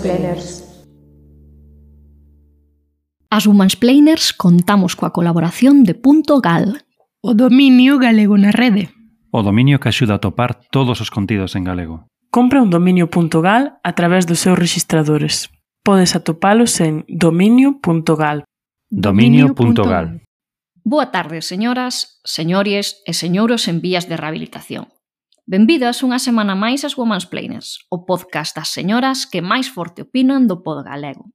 Humansplainers. As Humansplainers contamos coa colaboración de Punto Gal. O dominio galego na rede. O dominio que axuda a topar todos os contidos en galego. Compra un dominio.gal a través dos seus registradores. Podes atopalos en dominio.gal. Dominio.gal. Boa tarde, señoras, señores e señoros en vías de rehabilitación. Benvidas unha semana máis as Women's Planers, o podcast das señoras que máis forte opinan do pod galego.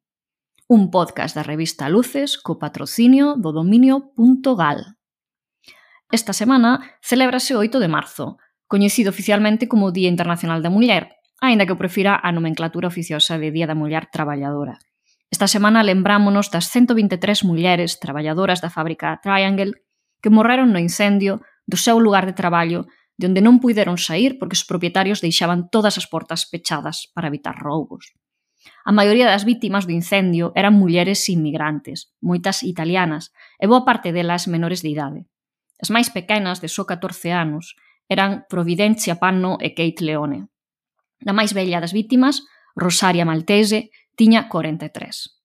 Un podcast da revista Luces co patrocinio do dominio.gal. Esta semana celébrase o 8 de marzo, coñecido oficialmente como Día Internacional da Muller, aínda que o prefira a nomenclatura oficiosa de Día da Muller Traballadora. Esta semana lembrámonos das 123 mulleres traballadoras da fábrica Triangle que morreron no incendio do seu lugar de traballo de onde non puideron saír porque os propietarios deixaban todas as portas pechadas para evitar roubos. A maioría das vítimas do incendio eran mulleres inmigrantes, moitas italianas, e boa parte delas menores de idade. As máis pequenas, de só 14 anos, eran Providencia Panno e Kate Leone. A máis bella das vítimas, Rosaria Maltese, tiña 43.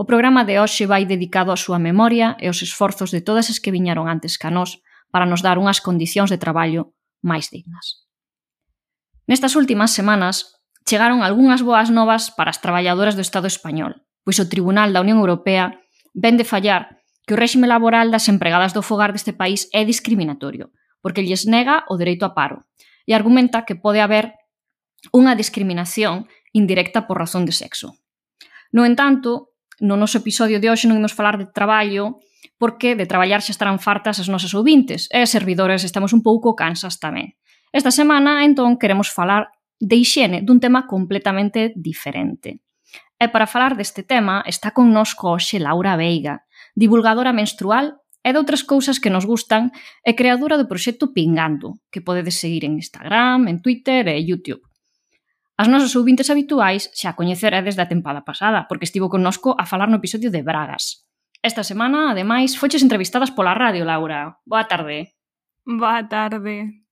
O programa de hoxe vai dedicado á súa memoria e aos esforzos de todas as que viñaron antes ca nós para nos dar unhas condicións de traballo máis dignas. Nestas últimas semanas, chegaron algunhas boas novas para as traballadoras do Estado español, pois o Tribunal da Unión Europea ven de fallar que o réxime laboral das empregadas do fogar deste país é discriminatorio, porque lles nega o dereito a paro, e argumenta que pode haber unha discriminación indirecta por razón de sexo. No entanto, no noso episodio de hoxe non imos falar de traballo porque de traballar xa estarán fartas as nosas ouvintes e as servidores estamos un pouco cansas tamén. Esta semana, entón, queremos falar de hixiene dun tema completamente diferente. E para falar deste tema está connosco hoxe Laura Veiga, divulgadora menstrual e de outras cousas que nos gustan e creadora do proxecto Pingando, que podedes seguir en Instagram, en Twitter e YouTube. As nosas ouvintes habituais xa coñeceredes da tempada pasada, porque estivo connosco a falar no episodio de Bragas. Esta semana, ademais, foches entrevistadas pola radio, Laura. Boa tarde. Boa tarde.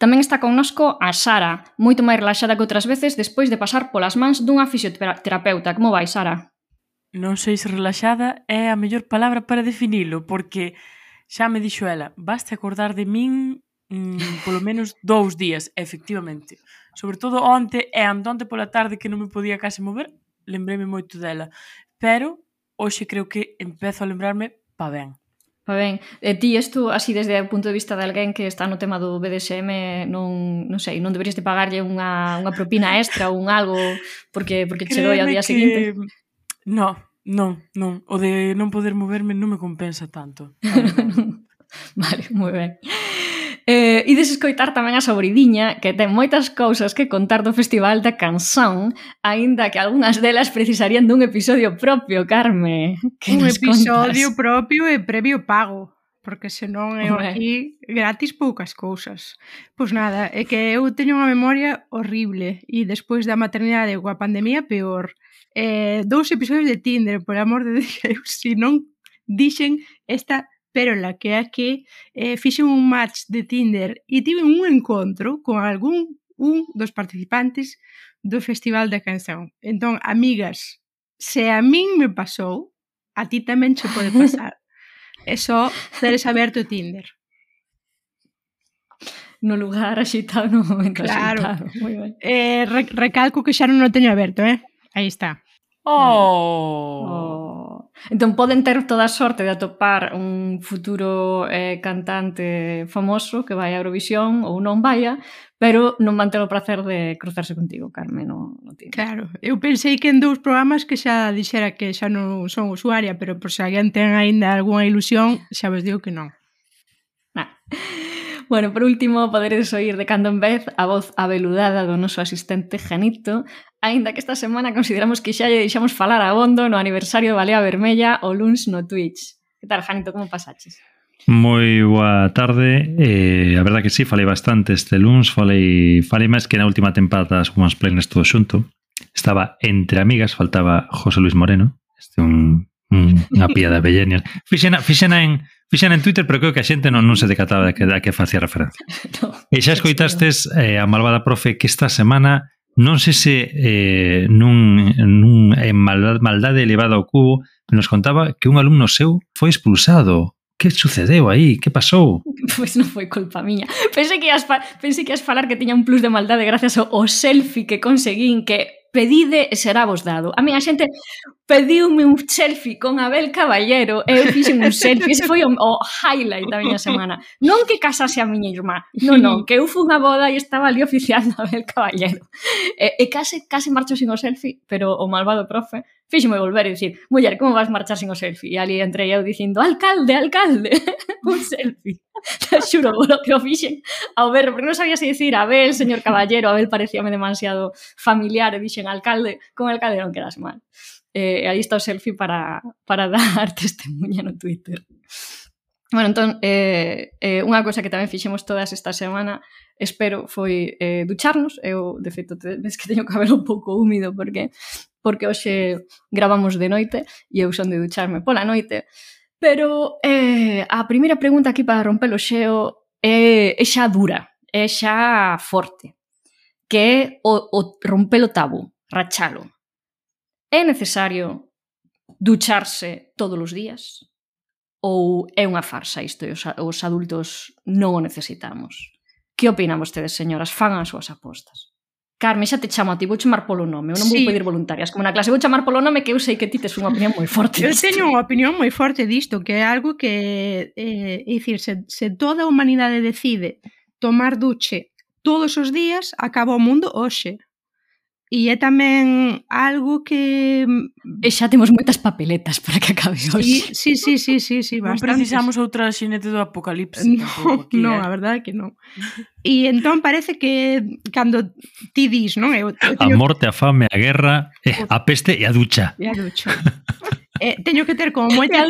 Tamén está connosco a Sara, moito máis relaxada que outras veces despois de pasar polas mans dunha fisioterapeuta. Como vai, Sara? Non sei se relaxada é a mellor palabra para definilo, porque xa me dixo ela, basta acordar de min mm, polo menos dous días, efectivamente. Sobre todo onte e andonte pola tarde que non me podía case mover, lembreme moito dela. Pero hoxe creo que empezo a lembrarme pa ben. Pa ben. E ti isto, así desde o punto de vista de alguén que está no tema do BDSM, non, non sei, non deberías de pagarlle unha, unha propina extra ou un algo porque porque che doi ao día que... seguinte? No, non, non. O de non poder moverme non me compensa tanto. vale, moi ben. Eh, ides escoitar tamén a Sobridiña, que ten moitas cousas que contar do Festival da Canción, aínda que algunhas delas precisarían dun episodio propio, Carme. Que un episodio contas? propio e previo pago porque senón eu aquí gratis poucas cousas. Pois nada, é que eu teño unha memoria horrible e despois da maternidade coa pandemia peor. Eh, dous episodios de Tinder, por amor de Deus, se non dixen esta pero la que é que eh, fixen un match de Tinder e tiven un encontro con algún un dos participantes do Festival da Canción. Entón, amigas, se a min me pasou, a ti tamén che pode pasar. É só teres aberto Tinder. No lugar axitado no momento claro. axitado. Moi ben. Eh, recalco que xa non o teño aberto, eh? Aí está. Oh! oh. Entón poden ter toda a sorte de atopar un futuro eh, cantante famoso que vai a Eurovisión ou non vaya, pero non van ter o placer de cruzarse contigo, Carmen, no, no tiene. Claro, eu pensei que en dous programas que xa dixera que xa non son usuaria, pero por se alguén ten aínda algunha ilusión, xa vos digo que non. Nah. Bueno, por último, poderes oír de cando en vez a voz aveludada do noso asistente Janito Ainda que esta semana consideramos que xa lle deixamos falar a Bondo no aniversario de Balea Vermella o luns no Twitch. Que tal, Janito, como pasaches? Moi boa tarde. Eh, a verdade que sí, falei bastante este luns, falei, falei máis que na última tempada das Women's Planes todo xunto. Estaba entre amigas, faltaba José Luis Moreno, este un, un unha pía da Bellenial. Fixena, fixena en fixena en Twitter, pero creo que a xente non, non se decataba da que, da que facía referencia. No, e xa escoitastes eh, a malvada profe que esta semana Non sei se eh, nun, nun en maldade, maldade elevada ao cubo nos contaba que un alumno seu foi expulsado que sucedeu aí? Que pasou? Pois pues non foi culpa miña. Pensei que ias, pensei que ias falar que tiña un plus de maldade gracias ao, ao selfie que conseguín que pedide e será vos dado. A mí a xente pediume un selfie con Abel Caballero e eu fixen un selfie. Ese foi o, o highlight da miña semana. Non que casase a miña irmá. Non, non, que eu fui unha boda e estaba ali oficiando a Abel Caballero. E, e case, case marcho sin o selfie, pero o malvado profe fíxeme volver e dicir, muller, como vas marchar sin o selfie? E ali entre eu dicindo, alcalde, alcalde, un selfie. Te xuro bolo, que o fixen ao ver, porque non sabía se dicir Abel, señor caballero, Abel parecíame demasiado familiar, e dixen alcalde, con alcalde non quedas mal. Eh, e aí está o selfie para, para dar testemunha no Twitter. Bueno, entón, eh, eh, unha cosa que tamén fixemos todas esta semana espero, foi eh, ducharnos. Eu, de feito, ves que teño o cabelo un pouco húmido porque porque hoxe gravamos de noite e eu son de ducharme pola noite. Pero eh, a primeira pregunta aquí para romper o xeo é, é xa dura, é xa forte, que é o, o romper o tabú, rachalo. É necesario ducharse todos os días? Ou é unha farsa isto e os, os adultos non o necesitamos? Que opinan vostedes, señoras? Fagan as súas apostas. Carmen, xa te chamo a ti, vou chamar polo nome, eu non sí. vou pedir voluntarias, como na clase, vou chamar polo nome que eu sei que ti tes unha opinión moi forte. eu teño unha opinión moi forte disto, que é algo que, eh, é dicir, se, se toda a humanidade decide tomar duche todos os días, acaba o mundo hoxe. E é tamén algo que... Mm, e xa temos moitas papeletas para que acabe hoxe. Sí, sí, sí, sí, sí, bastante. Non precisamos outra xinete do apocalipse. No, aquí, no eh? a verdade é que non. E entón parece que cando ti dis, non? Eu, eu teño... A morte, a fame, a guerra, eh, a peste e a ducha. E a ducha. eh, teño que ter como moita,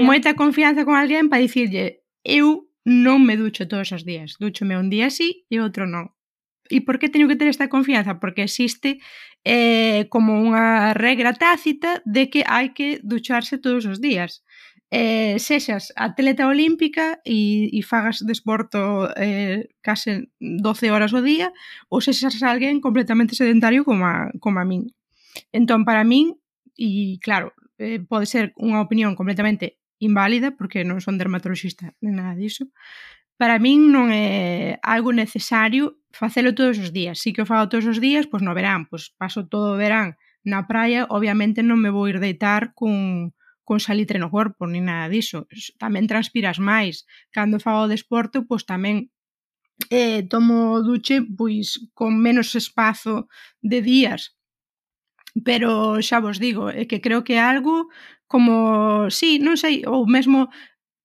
moita confianza con alguén para dicirlle eu non me ducho todos os días. Duchome un día sí e outro non. E por que teño que ter esta confianza? Porque existe eh, como unha regra tácita de que hai que ducharse todos os días. Eh, sexas atleta olímpica e, e fagas desporto eh, case 12 horas ao día ou sexas alguén completamente sedentario como a, como a min. Entón, para min, e claro, eh, pode ser unha opinión completamente inválida porque non son dermatologista nada diso, para min non é algo necesario facelo todos os días. Si que o fago todos os días, pois no verán, pois paso todo o verán na praia, obviamente non me vou ir deitar cun, con salitre no corpo, ni nada diso. Tamén transpiras máis. Cando fago desporto, pois tamén eh, tomo duche pois con menos espazo de días. Pero xa vos digo, é que creo que é algo como, sí, non sei, ou mesmo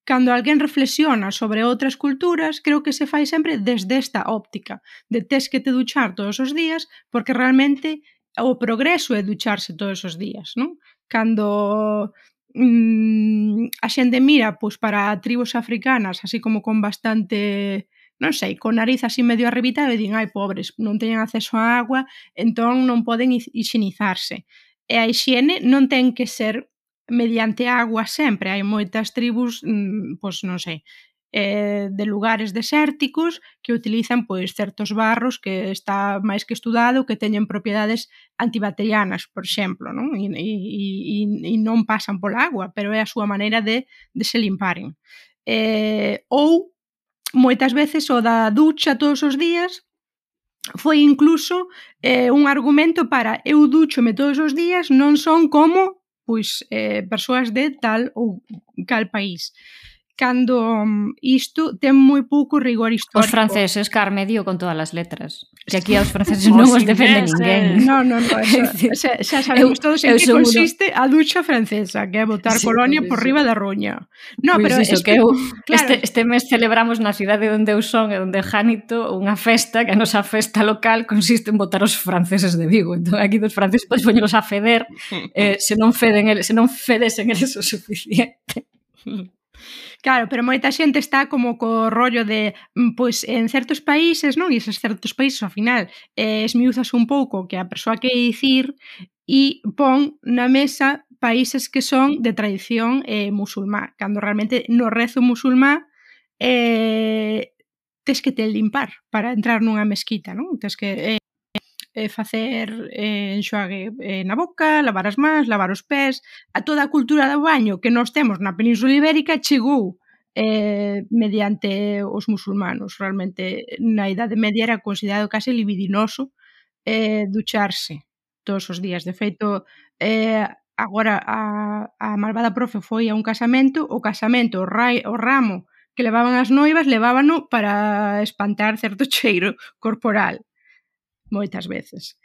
Cando alguén reflexiona sobre outras culturas, creo que se fai sempre desde esta óptica, de tes que te duchar todos os días, porque realmente o progreso é ducharse todos os días, non? Cando mm, a xente mira pois, para tribos africanas, así como con bastante non sei, con nariz así medio arribita e din, ai, pobres, non teñen acceso á agua, entón non poden higienizarse. E a higiene non ten que ser mediante agua sempre. Hai moitas tribus, mm, pois non sei, eh, de lugares desérticos que utilizan pois certos barros que está máis que estudado que teñen propiedades antibacterianas, por exemplo, non? E, e, e, e non pasan pola agua, pero é a súa maneira de, de se limparen. Eh, ou moitas veces o da ducha todos os días foi incluso eh, un argumento para eu duchome todos os días, non son como pois eh, persoas de tal ou cal país cando mm, isto ten moi pouco rigor histórico. Os franceses, Carme, dio con todas as letras. Que aquí aos franceses non os defende ninguén. Non, non, non. Xa, xa sabemos todos en que consiste a ducha francesa, que é botar sí, colonia por riba da roña. No, pois pero iso, que eu, claro. este, este mes celebramos na cidade onde eu son e onde Janito unha festa, que a nosa festa local consiste en botar os franceses de Vigo. Entón, aquí dos franceses podes poñelos a feder, eh, se non feden, el, se non fedesen eles o suficiente. Claro, pero moita xente está como co rollo de, mm, pois, en certos países, non? E esos certos países, ao final, eh, esmiuzas un pouco que a persoa que dicir e pon na mesa países que son de tradición eh, musulmá, cando realmente no rezo musulmá eh, tes que te limpar para entrar nunha mesquita, non? Tes que eh, eh, facer eh, enxuague eh, na boca, lavar as mans, lavar os pés, a toda a cultura do baño que nós temos na Península Ibérica chegou eh, mediante os musulmanos. Realmente, na Idade Media era considerado case libidinoso eh, ducharse todos os días. De feito, eh, agora a, a malvada profe foi a un casamento, o casamento, o, rai, o ramo que levaban as noivas, levábano para espantar certo cheiro corporal moitas veces.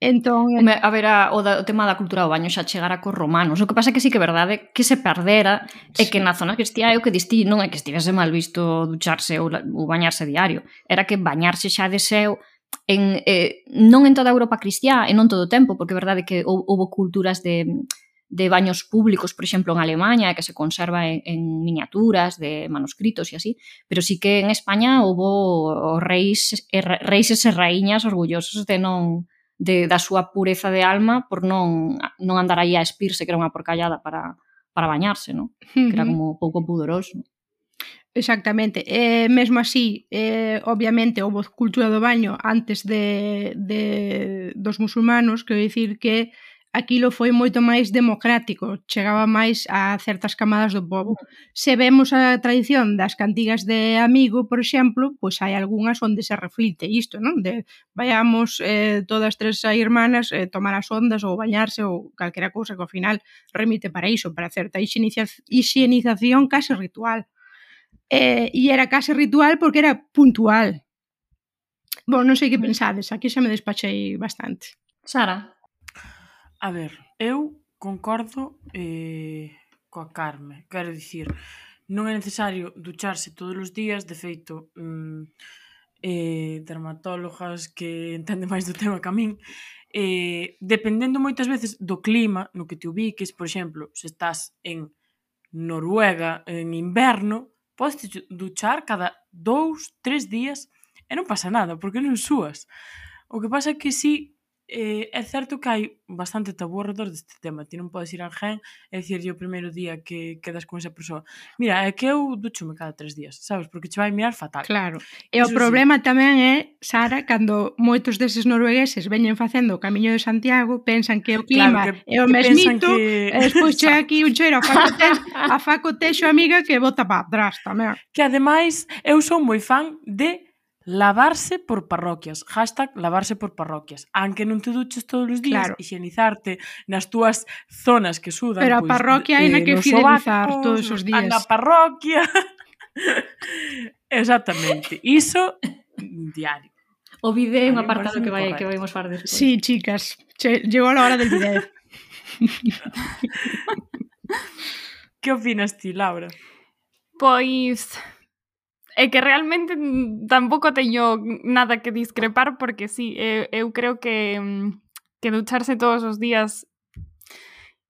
Entón, eh, Home, a ver, a, o, da, o tema da cultura do baño xa chegara cos romanos. O que pasa é que sí que é verdade que se perdera sí. e que na zona cristiá é o que distí non é que estivese mal visto ducharse ou, ou bañarse diario. Era que bañarse xa de seu en, eh, non en toda a Europa cristiá e non todo o tempo, porque é verdade que houbo culturas de de baños públicos, por exemplo, en Alemanha, que se conserva en, en miniaturas de manuscritos e así, pero sí que en España houve reis, e, reis e raíñas orgullosos de non de, da súa pureza de alma por non, non andar aí a espirse, que era unha porcallada para, para bañarse, non? Que era como pouco pudoroso. Exactamente. Eh, mesmo así, eh, obviamente, houve cultura do baño antes de, de dos musulmanos, quero dicir que aquilo foi moito máis democrático, chegaba máis a certas camadas do povo. Se vemos a tradición das cantigas de amigo, por exemplo, pois hai algunhas onde se reflite isto, non? De vayamos eh, todas tres a irmanas eh, tomar as ondas ou bañarse ou calquera cousa que ao final remite para iso, para certa higienización case ritual. Eh, e era case ritual porque era puntual. Bon, non sei que pensades, aquí xa me despachei bastante. Sara, A ver, eu concordo eh, coa Carme, quero dicir, non é necesario ducharse todos os días, de feito, mm, eh, dermatólogas que entenden máis do tema que a min, eh, dependendo moitas veces do clima no que te ubiques, por exemplo, se estás en Noruega en inverno, podes duchar cada dous, tres días e non pasa nada, porque non súas. O que pasa é que si Eh, é certo que hai bastante tabú alrededor deste tema. Ti non podes ir a alguén e dicirlle o primeiro día que quedas con esa persoa. Mira, é que eu duchome cada tres días, sabes? Porque che vai mirar fatal. Claro. E Eso o problema sí. tamén é, Sara, cando moitos deses noruegueses veñen facendo o Camiño de Santiago, pensan que o clima claro, que, é o que mesmito, que... e despois che aquí un cheiro a facotex, a facotexo amiga que bota para atrás tamén. Que ademais, eu son moi fan de Lavarse por parroquias, hashtag lavarse por parroquias. aunque non te duches todos os días, claro. higienizarte nas túas zonas que sudan. Pero pois, a parroquia pois, eh, na que fidelizar todos os días. A parroquia. Exactamente. Iso diario. O vídeo é un apartado que vai que vamos falar despois. Sí, chicas, che, llegou a hora del vídeo. que opinas ti, Laura? Pois É que realmente tampouco teño nada que discrepar porque sí, eh, eu creo que mm, que ducharse todos os días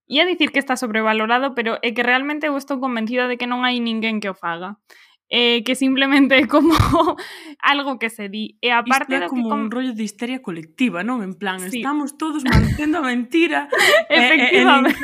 Ia dicir que está sobrevalorado, pero é que realmente eu estou convencida de que non hai ninguén que o faga eh, que simplemente é como algo que se di. Eh, e aparte Isto é como que con... un rollo de histeria colectiva, non? En plan, sí. estamos todos mantendo a mentira. Eh, eh, Efectivamente.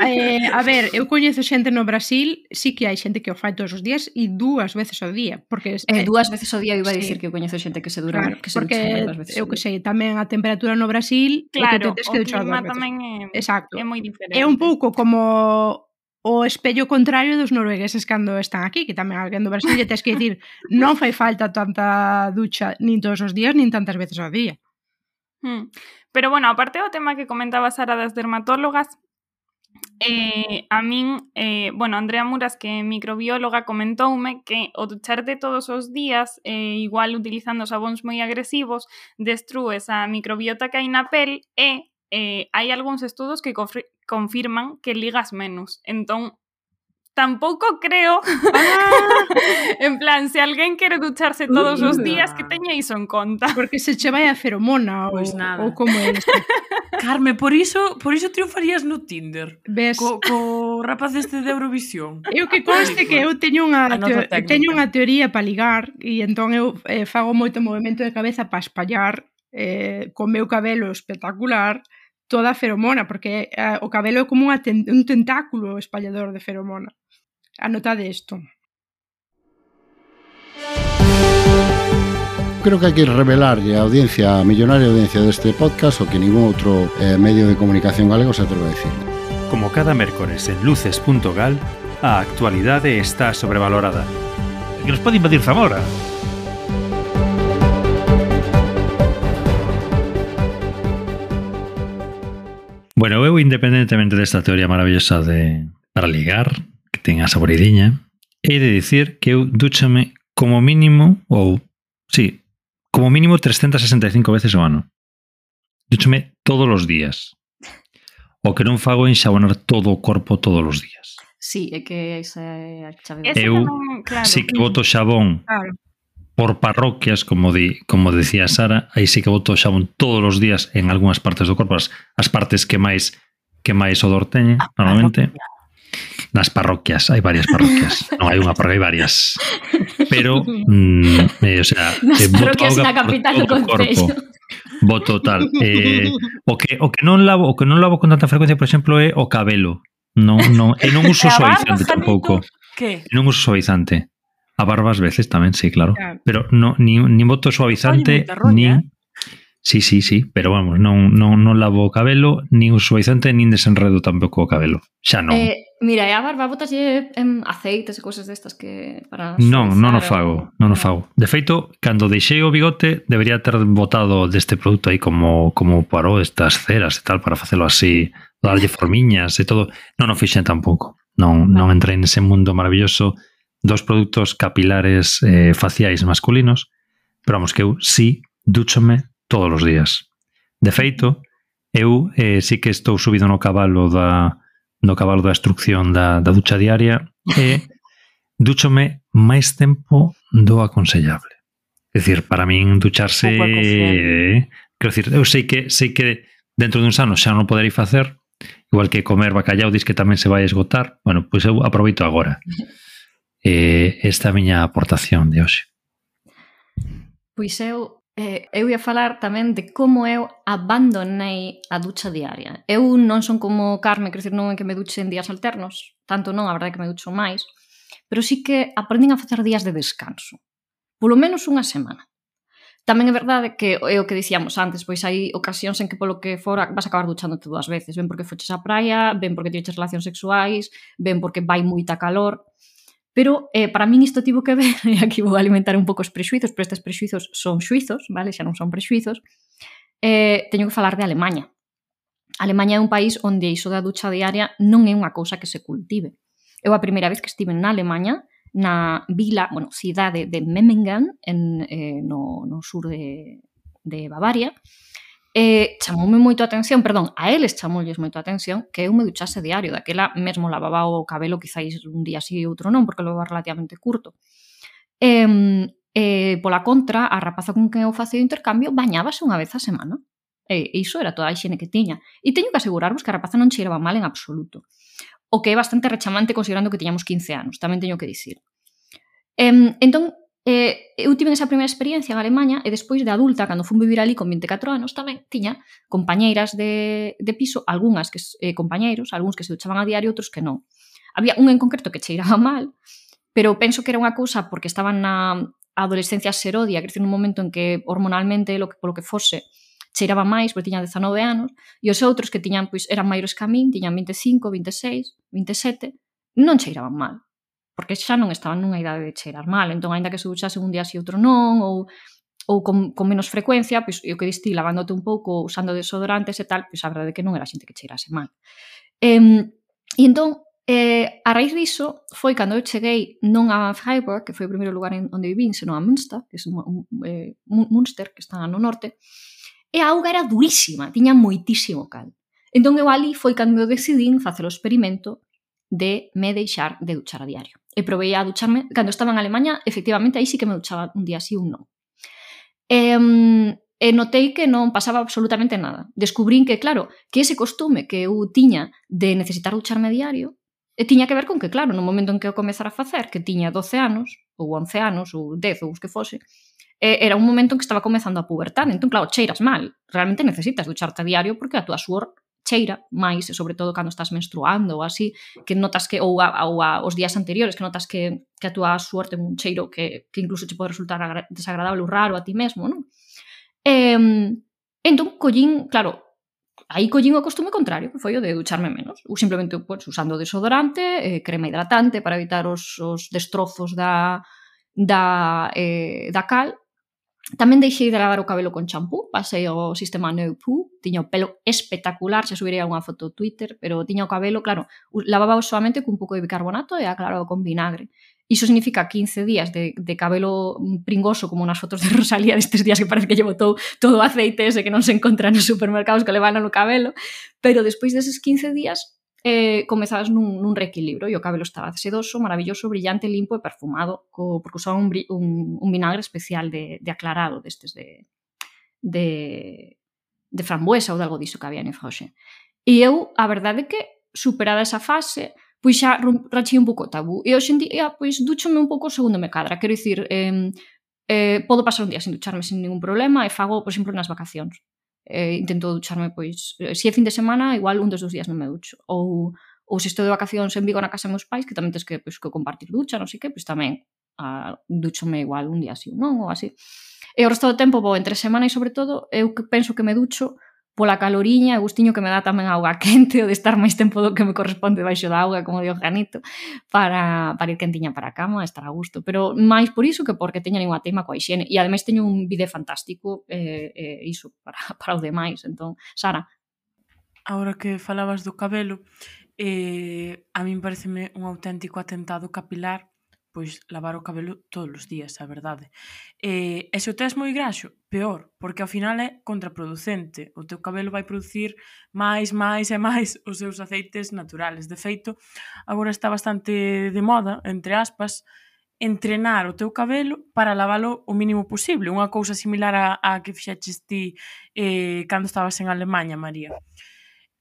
eh, a ver, eu coñezo xente no Brasil, sí que hai xente que o fai todos os días e dúas veces ao día, porque eh, eh dúas veces ao día iba a dicir sí. que coñezo xente que se dura, claro, que se porque veces. Eu que sei, tamén a temperatura no Brasil, claro, que te que o clima tamén é, Exacto. é moi diferente. É un pouco como o espello contrario dos noruegueses cando están aquí, que tamén alguén do Brasil tens que dicir non fai falta tanta ducha nin todos os días, nin tantas veces ao día. Hmm. Pero bueno, aparte do tema que comentaba Sara das dermatólogas, eh, a min, eh, bueno, Andrea Muras, que é microbióloga, comentoume que o ducharte todos os días, eh, igual utilizando sabóns moi agresivos, destrúes a microbiota que hai na pel e eh, hai algúns estudos que, confirman que ligas menos. Entón, tampouco creo ah. en plan, se alguén quere ducharse todos os días que teña iso en conta. Porque se che vai a feromona pois pues ou, nada. ou como é isto. Carme, por iso, por iso triunfarías no Tinder. Ves? Co, co rapaz este de Eurovisión. Eu que conste que eu teño unha teo, teño unha teoría para ligar e entón eu eh, fago moito movimento de cabeza para espallar eh, co meu cabelo espectacular toda a feromona, porque eh, o cabelo é como ten un tentáculo espallador de feromona. Anotade isto. creo que hai que revelarlle a audiencia, a millonaria audiencia deste podcast o que ningún outro eh, medio de comunicación galego se atreve a decir. Como cada mércores en luces.gal, a actualidade está sobrevalorada. Que nos pode invadir Zamora. Bueno, eu independentemente desta teoría maravillosa de para ligar, que ten a saboridiña, he de dicir que eu dúchame como mínimo, ou, sí, como mínimo 365 veces ao ano. Dúchame todos os días. O que non fago é enxabonar todo o corpo todos os días. Sí, é que esa é a chave. Eu, claro. sí que boto xabón claro por parroquias, como di, como decía Sara, aí sí que botou xabón todos os días en algunhas partes do corpo, as, as partes que máis que máis odor teñen, normalmente. Nas parroquias, hai varias parroquias. non hai unha, parroquia, hai varias. Pero, mm, eh, o sea, Nas eh, parroquias na capital do concello. Voto tal. Eh, o, que, o que non lavo, o que non lavo con tanta frecuencia, por exemplo, é o cabelo. Non, non, e non uso suavizante tampouco. Que? Non uso suavizante. A barbas veces tamén, sí, claro. Yeah. Pero no, ni, ni boto suavizante, Oye, nin... Eh? Sí, sí, sí, pero vamos, non, non, non lavo o cabelo, nin o suavizante, nin desenredo tampouco o cabelo. Xa non. Eh, mira, e a barba botas en eh, em, aceites e cousas destas que para Non, non o fago, non o fago. De feito, cando deixei o bigote, debería ter botado deste produto aí como como parou estas ceras e tal para facelo así, darlle formiñas e todo. Non o fixen tampouco. Non, non entrei nese mundo maravilloso dos produtos capilares eh, faciais masculinos, pero vamos que eu sí dúchome todos os días. De feito, eu eh, sí que estou subido no cabalo da no cabalo da instrucción da, da ducha diaria e dúchome máis tempo do aconsellable. É dicir, para min ducharse eh, quero dicir, eu sei que sei que dentro duns anos xa non poderei facer igual que comer bacallau, dis que tamén se vai esgotar bueno, pois eu aproveito agora eh, esta miña aportación de hoxe. Pois eu eh, eu ia falar tamén de como eu abandonei a ducha diaria. Eu non son como Carmen, quer dizer, non é que me duche en días alternos, tanto non, a verdade é que me ducho máis, pero sí que aprendín a facer días de descanso. Polo menos unha semana. Tamén é verdade que é o que dicíamos antes, pois hai ocasións en que polo que fora vas a acabar duchándote dúas veces, ben porque foches á praia, ben porque tiveches relacións sexuais, ben porque vai moita calor, Pero eh, para min isto tivo que ver, e aquí vou alimentar un pouco os prexuizos, pero estes prexuizos son suizos, vale? Xa non son prexuizos. Eh, teño que falar de Alemanha. Alemanha é un país onde iso da ducha diaria non é unha cousa que se cultive. Eu a primeira vez que estive na Alemanha, na vila, bueno, cidade de Memmingen, en, eh, no, no sur de, de Bavaria, eh, chamoume moito a atención, perdón, a eles chamoulles moito a atención que eu me duchase diario, daquela mesmo lavaba o cabelo quizáis un día así e outro non, porque lo lavaba relativamente curto. Eh, eh, pola contra, a rapaza con quen eu facía o intercambio bañábase unha vez a semana. E iso era toda a higiene que tiña. E teño que asegurarvos que a rapaza non cheiraba mal en absoluto. O que é bastante rechamante considerando que tiñamos 15 anos, tamén teño que dicir. Em, entón, E eu tive esa primeira experiencia en Alemanha e despois de adulta, cando fun vivir ali con 24 anos tamén, tiña compañeiras de, de piso, algunhas que eh, compañeiros, algúns que se duchaban a diario, outros que non. Había un en concreto que cheiraba mal, pero penso que era unha cousa porque estaban na adolescencia serodia, que un momento en que hormonalmente, lo que, polo que fose, cheiraba máis, porque tiña 19 anos, e os outros que tiñan, pois, eran maiores que a min, tiñan 25, 26, 27, non cheiraban mal porque xa non estaban nunha idade de cheirar mal, entón aínda que se duchase un día así outro non ou ou con, con menos frecuencia, pois o que distí lavándote un pouco, usando desodorantes e tal, pois a verdade é que non era xente que cheirase mal. E, e entón, eh, a raíz diso, foi cando eu cheguei non a Freiburg, que foi o primeiro lugar en, onde vivín, senón a Münster, que é un, un, eh, Münster, que está no norte, e a auga era durísima, tiña moitísimo cal. Entón eu ali foi cando eu decidín facer o experimento de me deixar de duchar a diario. E provei a ducharme, cando estaba en Alemanha, efectivamente, aí sí que me duchaba un día así un non. E, e notei que non pasaba absolutamente nada. Descubrín que, claro, que ese costume que eu tiña de necesitar ducharme a diario E tiña que ver con que, claro, no momento en que eu comezara a facer, que tiña 12 anos, ou 11 anos, ou 10, ou os que fose, eh, era un momento en que estaba comezando a pubertade. Entón, claro, cheiras mal. Realmente necesitas ducharte a diario porque a túa suor cheira máis, sobre todo cando estás menstruando ou así, que notas que ou, a, ou a, os días anteriores, que notas que, que a túa suerte un cheiro que, que incluso te pode resultar desagradable ou raro a ti mesmo, non? Eh, entón, collín, claro, aí collín o costume contrario, que foi o de ducharme menos, ou simplemente pues, usando desodorante, eh, crema hidratante para evitar os, os destrozos da, da, eh, da cal, Tamén deixei de lavar o cabelo con champú, pasei ao sistema Neupú, tiña o pelo espectacular, se subirei unha foto ao Twitter, pero tiña o cabelo, claro, lavaba solamente cun pouco de bicarbonato e aclaraba con vinagre. Iso significa 15 días de, de cabelo pringoso como nas fotos de Rosalía destes días que parece que lle botou todo o aceite ese que non se encontra nos supermercados que levan no cabelo, pero despois deses 15 días eh, comezabas nun, nun reequilibrio e o cabelo estaba sedoso, maravilloso, brillante, limpo e perfumado, co, porque usaba un, un, un vinagre especial de, de aclarado destes de, de, de frambuesa ou de algo diso que había en Froxe. E eu, a verdade é que, superada esa fase, pois xa rachei un pouco o tabú. E hoxe en día, ah, pois, duchome un pouco segundo me cadra. Quero dicir, eh, eh, podo pasar un día sin ducharme sin ningún problema e fago, por exemplo, nas vacacións eh, intento ducharme pois eh, se é fin de semana, igual un dos dous días non me ducho ou ou se estou de vacacións en Vigo na casa meus pais, que tamén tens que, pois, que compartir ducha, non sei que, pois tamén a, duchome igual un día así, non? Ou así. E o resto do tempo vou entre semana e sobre todo eu que penso que me ducho pola caloriña e gustiño que me dá tamén auga quente o de estar máis tempo do que me corresponde baixo da auga, como dio Janito, para, para ir quentiña para a cama, estar a gusto. Pero máis por iso que porque teño ninguna tema coa higiene. E ademais teño un vídeo fantástico eh, eh, iso para, para os demais. Entón, Sara. Ahora que falabas do cabelo, eh, a min pareceme un auténtico atentado capilar pois lavar o cabelo todos os días, a verdade. E, e se o tes moi graxo, peor, porque ao final é contraproducente. O teu cabelo vai producir máis, máis e máis os seus aceites naturales. De feito, agora está bastante de moda, entre aspas, entrenar o teu cabelo para lavalo o mínimo posible, unha cousa similar a, a que fixeches ti eh, cando estabas en Alemanha, María.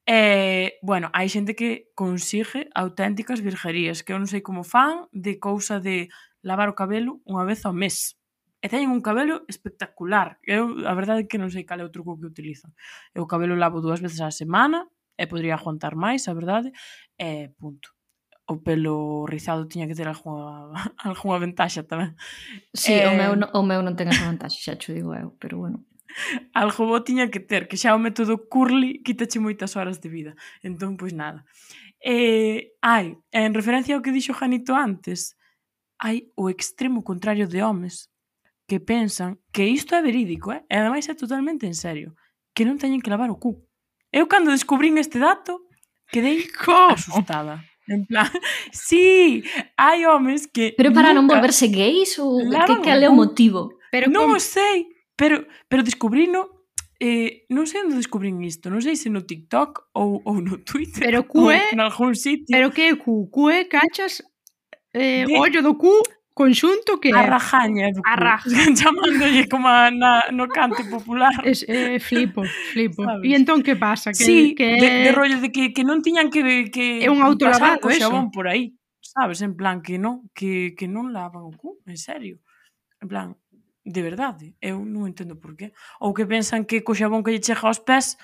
E, bueno, hai xente que consigue auténticas virgerías, que eu non sei como fan, de cousa de lavar o cabelo unha vez ao mes. E teñen un cabelo espectacular. Eu, a verdade, é que non sei cal é o truco que utilizan. Eu o cabelo lavo dúas veces á semana, e podría aguantar máis, a verdade, e punto. O pelo rizado tiña que ter algunha, algunha ventaxa tamén. Sí, eh... o, meu, eh, o meu non ten esa vantaxe, xa xo digo eu, pero bueno. algo bo tiña que ter, que xa o método Curly quítache moitas horas de vida. Entón, pois nada. Eh, ai, en referencia ao que dixo Janito antes, hai o extremo contrario de homes que pensan que isto é verídico, eh? e ademais é totalmente en serio, que non teñen que lavar o cu. Eu cando descubrín este dato, quedei Como? asustada. En plan, sí, hai homes que... Pero para non volverse gays ou que, cal é o motivo? Pero non como... o sei, Pero, pero descubrino, eh, non sei onde descubrín isto, non sei se no TikTok ou, ou no Twitter pero que ou en algún sitio. Pero que é cu? Cu é cachas eh, de... ollo do cu conxunto que é... A rajaña do cu. A rajaña. Chamándolle como a, na, no cante popular. Es, eh, flipo, flipo. E entón que pasa? Que, sí, que... De, de rollo de que, que non tiñan que... que é un autolavado eso. Xabón por aí sabes, en plan que non, que, que non lavan o cu, en serio. En plan, De verdade, eu non entendo por qué. Ou que pensan que co xabón que lle chega aos pés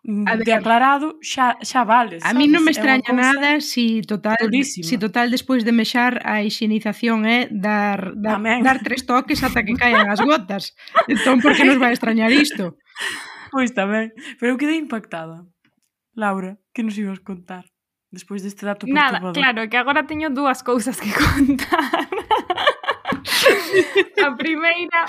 mm, a de aclarado xa, xa vale. A mí non me extraña nada si total, si total despois de mexar a higienización é eh, dar, dar, Amén. dar tres toques ata que caian as gotas. Entón, por que nos vai extrañar isto? Pois tamén. Pero eu quedei impactada. Laura, que nos ibas contar? Despois deste dato Nada, claro, que agora teño dúas cousas que contar. a primeira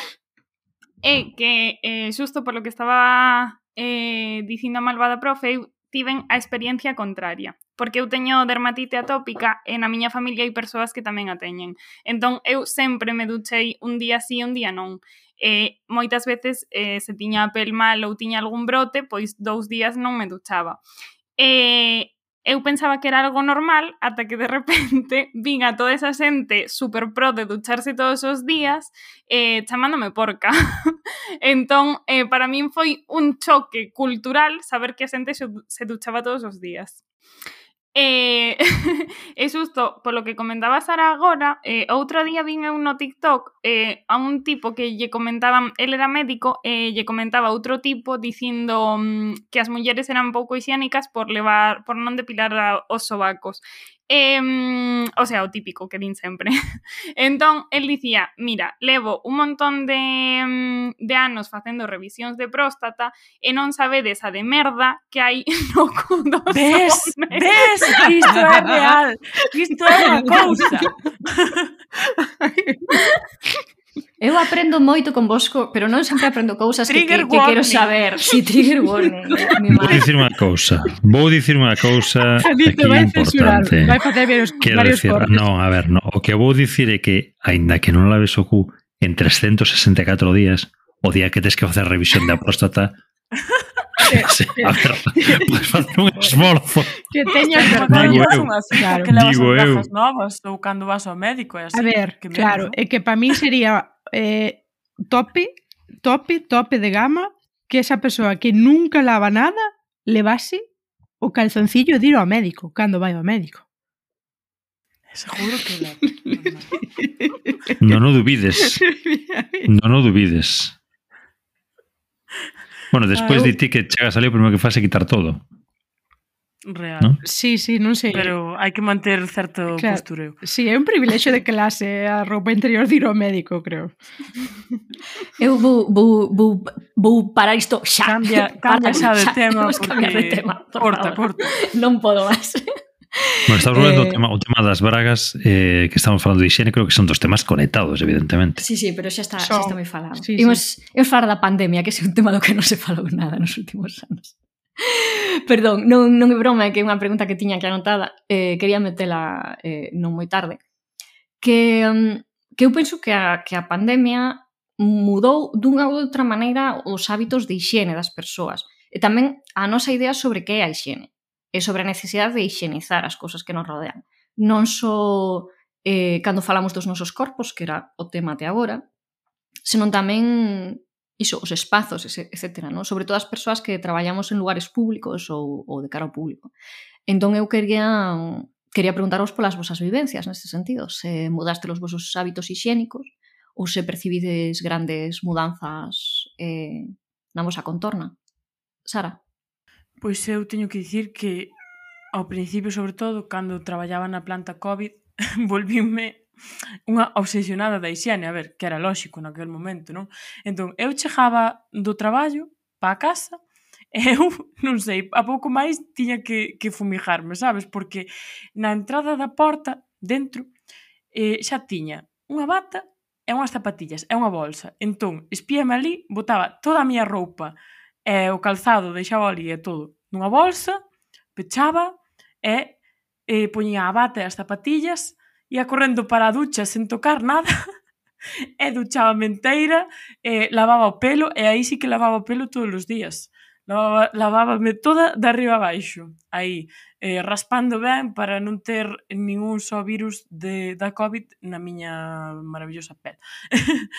é que eh, xusto polo que estaba eh, dicindo a malvada profe, eu tiven a experiencia contraria porque eu teño dermatite atópica e na miña familia hai persoas que tamén a teñen. Entón, eu sempre me duchei un día sí, un día non. E moitas veces, eh, se tiña a pel mal ou tiña algún brote, pois dous días non me duchaba. E eu pensaba que era algo normal ata que de repente vin a toda esa xente super pro de ducharse todos os días eh, chamándome porca. entón, eh, para min foi un choque cultural saber que a xente se duchaba todos os días. E, e xusto polo que comentaba Sara agora, eh, outro día vin eu no TikTok eh, a un tipo que lle comentaban, el era médico e lle comentaba outro tipo dicindo mm, que as mulleres eran pouco higiénicas por levar por non depilar a, os sobacos. Eh, o sea, o típico que din sempre. entón, el dicía, mira, levo un montón de, de anos facendo revisións de próstata e non sabedes a de merda que hai no cu dos ves, homes. Ves, isto é real, isto é unha cousa. Eu aprendo moito con vosco, pero non sempre aprendo cousas que, que, que quero saber. Si, sí, trigger warning. Eh, vou dicir unha cousa. Vou dicir unha cousa aquí vai importante. Vai facer varios, quero varios dicir, cortes. Non, a ver, no, o que vou dicir é que, aínda que non laves o cu en 364 días, o día que tes que facer revisión da próstata, a ver, podes facer un esforzo. Que teñas unhas claro. que levas Digo eu. novas ou cando vas ao médico e así. A ver, que claro, é que para min sería eh, tope, tope, tope de gama que esa persoa que nunca lava nada levase o calzoncillo de ir ao médico cando vai ao médico. Seguro que la... non o dubides. Non o dubides. Bueno, despois claro. Ah, de ti que chegas ali, o primeiro que faz é quitar todo. Real. ¿No? Sí, sí, non sei. Pero hai que manter certo claro. postureo. Sí, é un privilexio de clase a roupa interior de ir ao médico, creo. Eu vou, vou, vou, vou parar isto xa. Cambia, cambia xa de tema. Porque... Cambiar de tema, por corta, favor. corta. Non podo máis. Bueno, estamos eh, volvendo eh, o, tema, o tema das bragas eh, que estamos falando de higiene, creo que son dos temas conectados, evidentemente. Sí, sí, pero xa está, so, xa está moi falado. Sí, imos, sí. imos falar da pandemia, que é un tema do que non se falou nada nos últimos anos. Perdón, non, non é broma, é que é unha pregunta que tiña que anotada, eh, quería metela eh, non moi tarde, que, mm, que eu penso que a, que a pandemia mudou dunha ou outra maneira os hábitos de higiene das persoas e tamén a nosa idea sobre que é a higiene e sobre a necesidade de higienizar as cousas que nos rodean. Non só eh, cando falamos dos nosos corpos, que era o tema de agora, senón tamén iso, os espazos, etc. No? Sobre todo as persoas que traballamos en lugares públicos ou, ou de cara ao público. Entón eu quería quería preguntaros polas vosas vivencias neste sentido, se mudaste os vosos hábitos higiénicos ou se percibides grandes mudanzas eh, na vosa contorna. Sara? Pois eu teño que dicir que ao principio, sobre todo, cando traballaba na planta COVID, volvíme unha obsesionada da higiene, a ver, que era lóxico naquel momento, non? Entón, eu chegaba do traballo pa a casa eu, non sei, a pouco máis tiña que, que fumijarme, sabes? Porque na entrada da porta, dentro, eh, xa tiña unha bata e unhas zapatillas e unha bolsa. Entón, espíame ali, botaba toda a miña roupa e o calzado deixaba ali e todo nunha bolsa, pechaba e, e poñía a bata e as zapatillas, ia correndo para a ducha sen tocar nada, e duchaba menteira, e lavaba o pelo, e aí sí que lavaba o pelo todos os días. Lavaba, lavábame toda de arriba a baixo, aí, eh, raspando ben para non ter ningún só virus de, da COVID na miña maravillosa pel.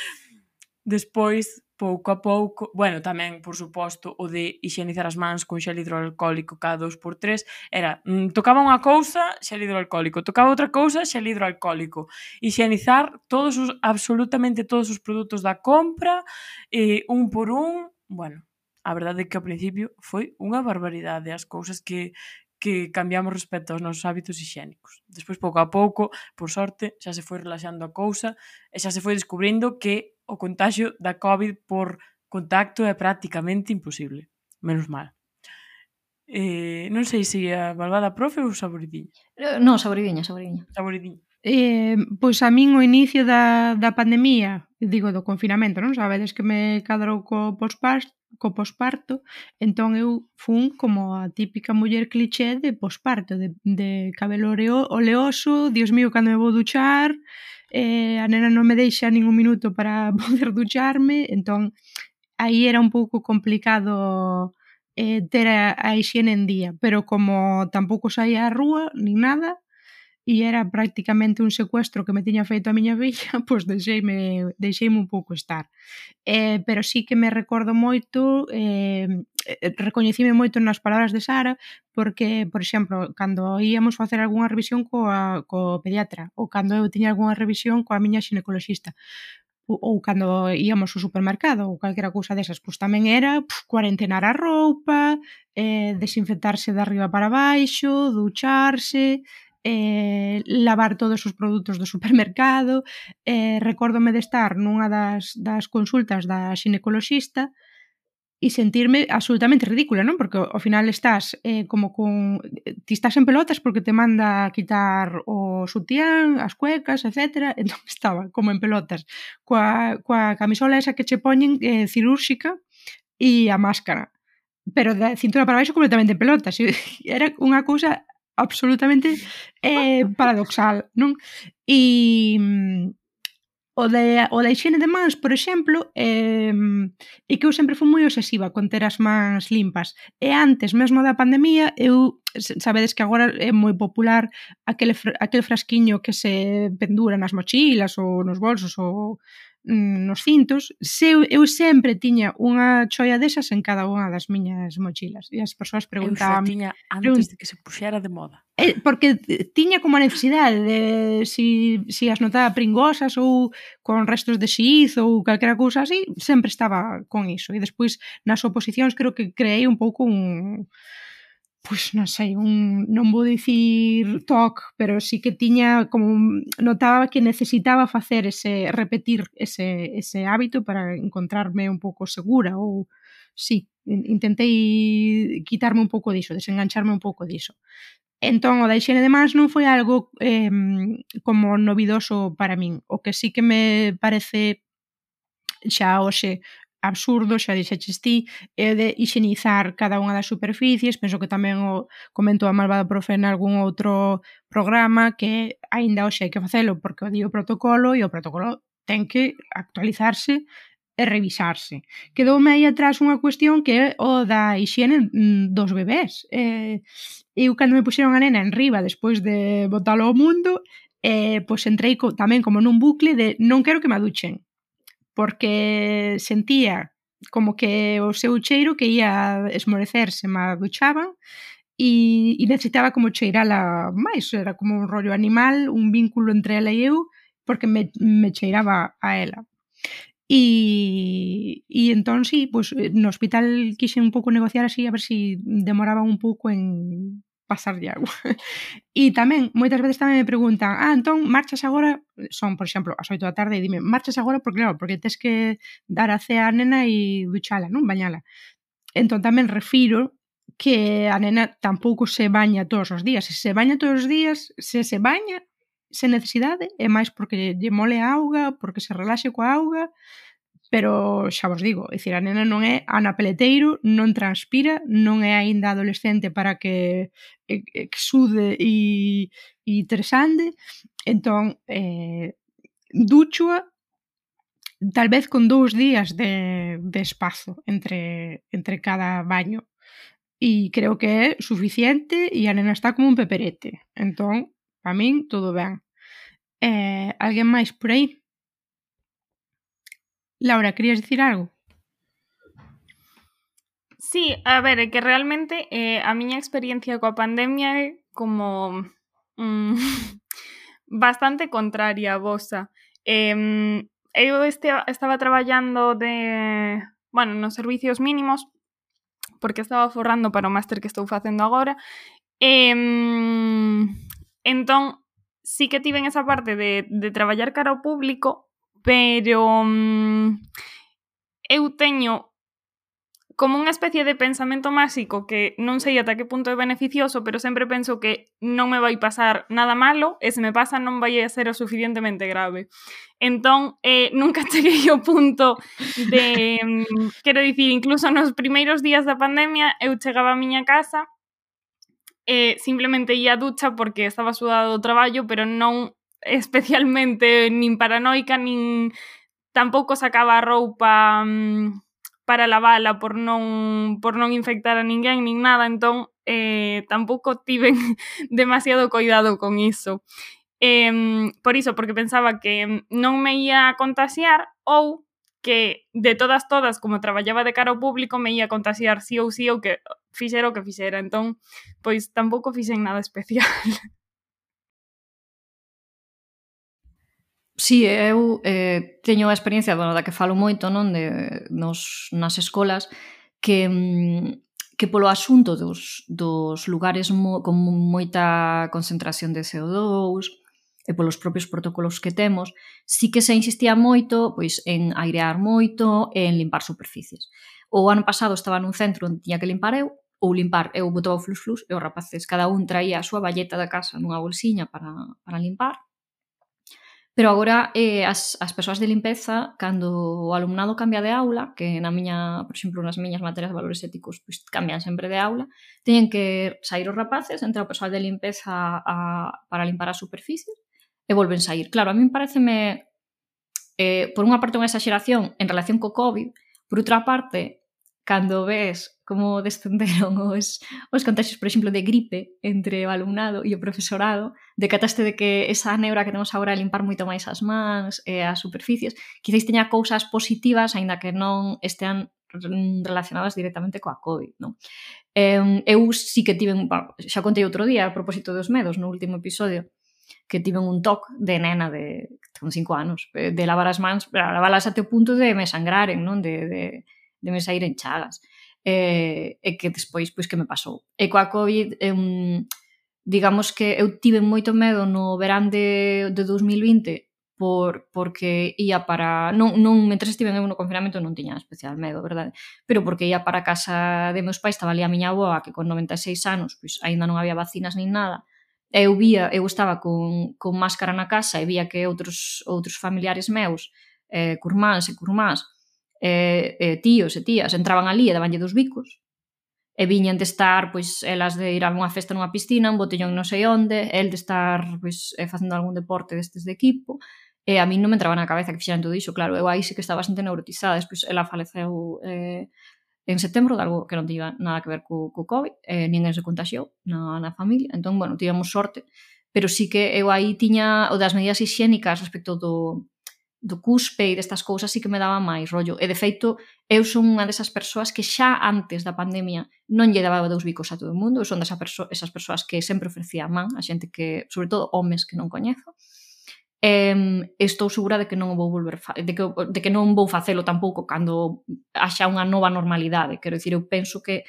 Despois, pouco a pouco, bueno, tamén, por suposto, o de higienizar as mans con xel hidroalcohólico cada 2x3, era, mm, tocaba unha cousa, xel hidroalcohólico, tocaba outra cousa, xel hidroalcohólico, higienizar todos os, absolutamente todos os produtos da compra, eh, un por un, bueno, a verdade é que ao principio foi unha barbaridade as cousas que, que cambiamos respecto aos nosos hábitos higiénicos. Despois, pouco a pouco, por sorte, xa se foi relaxando a cousa e xa se foi descubrindo que o contaxio da Covid por contacto é prácticamente imposible. Menos mal. Eh, non sei se a malvada profe ou saboridiña. Eh, non, saboridiña, saboridiña. Saboridiña. Eh, pois a min o inicio da, da pandemia, digo do confinamento, non sabedes que me cadrou co posparto, co posparto, entón eu fun como a típica muller cliché de posparto, de, de cabelo oleoso, dios mío, cando me vou duchar, eh, a nena non me deixa nin un minuto para poder ducharme, entón aí era un pouco complicado eh, ter a, a higiene en día, pero como tampouco saía á rúa, nin nada, e era prácticamente un secuestro que me tiña feito a miña vella, pois deixeime, deixeime un pouco estar. Eh, pero sí que me recordo moito eh, Eh, recoñecime moito nas palabras de Sara porque, por exemplo, cando íamos facer algunha revisión coa, co pediatra ou cando eu tiña algunha revisión coa miña ginecoloxista ou cando íamos ao supermercado ou calquera cousa desas, pois tamén era puf, cuarentenar a roupa, eh, desinfectarse de arriba para baixo, ducharse, eh, lavar todos os produtos do supermercado, eh, recórdome de estar nunha das, das consultas da xinecoloxista, e sentirme absolutamente ridícula, non? Porque ao final estás eh, como con... Ti estás en pelotas porque te manda quitar o sutián, as cuecas, etc. Entón estaba como en pelotas coa, coa camisola esa que che poñen eh, cirúrxica e a máscara. Pero da cintura para baixo completamente en pelotas. Era unha cousa absolutamente eh, paradoxal, non? E mm, O de, o da higiene de mans, por exemplo, eh, e que eu sempre fui moi obsesiva con ter as mans limpas. E antes, mesmo da pandemia, eu sabedes que agora é moi popular aquele, aquel frasquiño que se pendura nas mochilas ou nos bolsos ou Mm, nos cintos, se eu, eu sempre tiña unha choia desas en cada unha das miñas mochilas. E as persoas preguntaban... Eu tiña antes de que se puxera de moda. Eh, porque tiña como a necesidade de si, si as notaba pringosas ou con restos de xiz ou calquera cousa así, sempre estaba con iso. E despois nas oposicións creo que creei un pouco un pois non sei, un, non vou dicir toc, pero sí que tiña como notaba que necesitaba facer ese repetir ese ese hábito para encontrarme un pouco segura ou sí, intentei quitarme un pouco diso, desengancharme un pouco diso. Entón, o da higiene de mans non foi algo eh, como novidoso para min. O que sí que me parece xa hoxe absurdo, xa dixeches ti, é de higienizar cada unha das superficies, penso que tamén o comentou a malvada profe en algún outro programa que aínda hoxe hai que facelo porque o di o protocolo e o protocolo ten que actualizarse e revisarse. Quedoume aí atrás unha cuestión que é o da higiene mm, dos bebés. Eh, eu cando me puxeron a nena en riba despois de botalo ao mundo, eh, pois entrei co, tamén como nun bucle de non quero que me aduchen porque sentía como que o seu cheiro que ia esmorecerse ma duchaban e, e necesitaba como cheirala máis, era como un rollo animal, un vínculo entre ela e eu, porque me, me cheiraba a ela. E, e entón, sí, pues, no hospital quixen un pouco negociar así, a ver si demoraba un pouco en, pasar de agua. e tamén, moitas veces tamén me preguntan, ah, entón, marchas agora, son, por exemplo, as 8 da tarde, e dime, marchas agora, porque claro, porque tens que dar a cea a nena e duchala, non? Bañala. Entón tamén refiro que a nena tampouco se baña todos os días. Se se baña todos os días, se se baña, se necesidade, é máis porque lle mole a auga, porque se relaxe coa auga, pero xa vos digo, dicir, a nena non é Ana Peleteiro, non transpira, non é aínda adolescente para que exude e, e tresande, entón eh, duchua tal vez con dous días de, de espazo entre, entre cada baño. E creo que é suficiente e a nena está como un peperete. Entón, para min, todo ben. Eh, alguén máis por aí? Laura, querías dicir algo? Sí, a ver, que realmente eh, a miña experiencia coa pandemia é como mm, bastante contraria a vosa. Eh, eu este, estaba traballando de, bueno, nos servicios mínimos porque estaba forrando para o máster que estou facendo agora. Eh, entón, sí que tiven esa parte de, de cara ao público, Pero hum, eu teño como unha especie de pensamento máxico que non sei ata que punto é beneficioso, pero sempre penso que non me vai pasar nada malo e se me pasa non vai a ser o suficientemente grave. Entón, eh, nunca cheguei ao punto de... Mm, quero dicir, incluso nos primeiros días da pandemia eu chegaba a miña casa e eh, simplemente ia a ducha porque estaba sudado do traballo, pero non especialmente nin paranoica, nin tampouco sacaba a roupa um, para lavala por non, por non infectar a ninguén, nin nada, entón eh, tampouco tiven demasiado cuidado con iso. Eh, por iso, porque pensaba que non me ia contagiar ou que de todas todas, como traballaba de cara ao público, me ia contagiar sí ou sí ou que fixera o que fixera. Entón, pois tampouco fixen nada especial. Sí, eu eh, teño a experiencia bueno, da que falo moito non de, nos, nas escolas que mm, que polo asunto dos, dos lugares mo, con moita concentración de CO2 e polos propios protocolos que temos, sí que se insistía moito pois en airear moito e en limpar superficies. O ano pasado estaba nun centro onde tiña que limpar eu, ou limpar, eu botaba o flus flus e os rapaces cada un traía a súa valleta da casa nunha bolsiña para, para limpar Pero agora eh, as, as persoas de limpeza, cando o alumnado cambia de aula, que na miña, por exemplo, nas miñas materias de valores éticos, pois cambian sempre de aula, teñen que sair os rapaces, entra o persoal de limpeza a, para limpar a superficie, e volven sair. Claro, a min pareceme, eh, por unha parte, unha exageración en relación co COVID, por outra parte, cando ves como descenderon os, os contagios, por exemplo, de gripe entre o alumnado e o profesorado, decataste de que esa neura que temos agora a limpar moito máis as mans e as superficies, quizáis teña cousas positivas, aínda que non estean relacionadas directamente coa COVID, non? Eu sí que tiven, xa contei outro día a propósito dos medos no último episodio, que tiven un toc de nena de con cinco anos, eh, de lavar as mans, lavalas até o punto de me sangraren, non? De, de de me sair en chagas. E, e que despois, pois, que me pasou. E coa COVID, um, digamos que eu tive moito medo no verán de, de 2020 por, porque ia para... Non, non mentre estive eu no confinamento non tiña especial medo, verdade? Pero porque ia para a casa de meus pais, estaba ali a miña aboa, que con 96 anos, pois aínda non había vacinas nin nada, eu vía, eu estaba con, con máscara na casa e vía que outros outros familiares meus, eh, curmáns e curmáns, eh, eh, tíos e tías entraban ali e dabanlle dos bicos. E viñan de estar, pois, elas de ir a unha festa nunha piscina, un botellón non sei onde, el de estar, pois, eh, facendo algún deporte destes de equipo, e a min non me entraba na cabeza que fixeran todo iso, claro, eu aí sí que estaba bastante neurotizada, despois ela faleceu eh, en setembro de algo que non tiña nada que ver co, co COVID, eh, ninguén se contagiou na, na familia, entón, bueno, tivemos sorte, pero sí que eu aí tiña o das medidas higiénicas respecto do, do cuspe e destas cousas sí que me daba máis rollo. E de feito, eu son unha desas persoas que xa antes da pandemia non lle daba dous bicos a todo o mundo, eu son desas perso esas persoas que sempre ofrecía a man a xente que, sobre todo homes que non coñezo. Eh, estou segura de que non vou volver de que, de que non vou facelo tampouco cando haxa unha nova normalidade quero dicir, eu penso que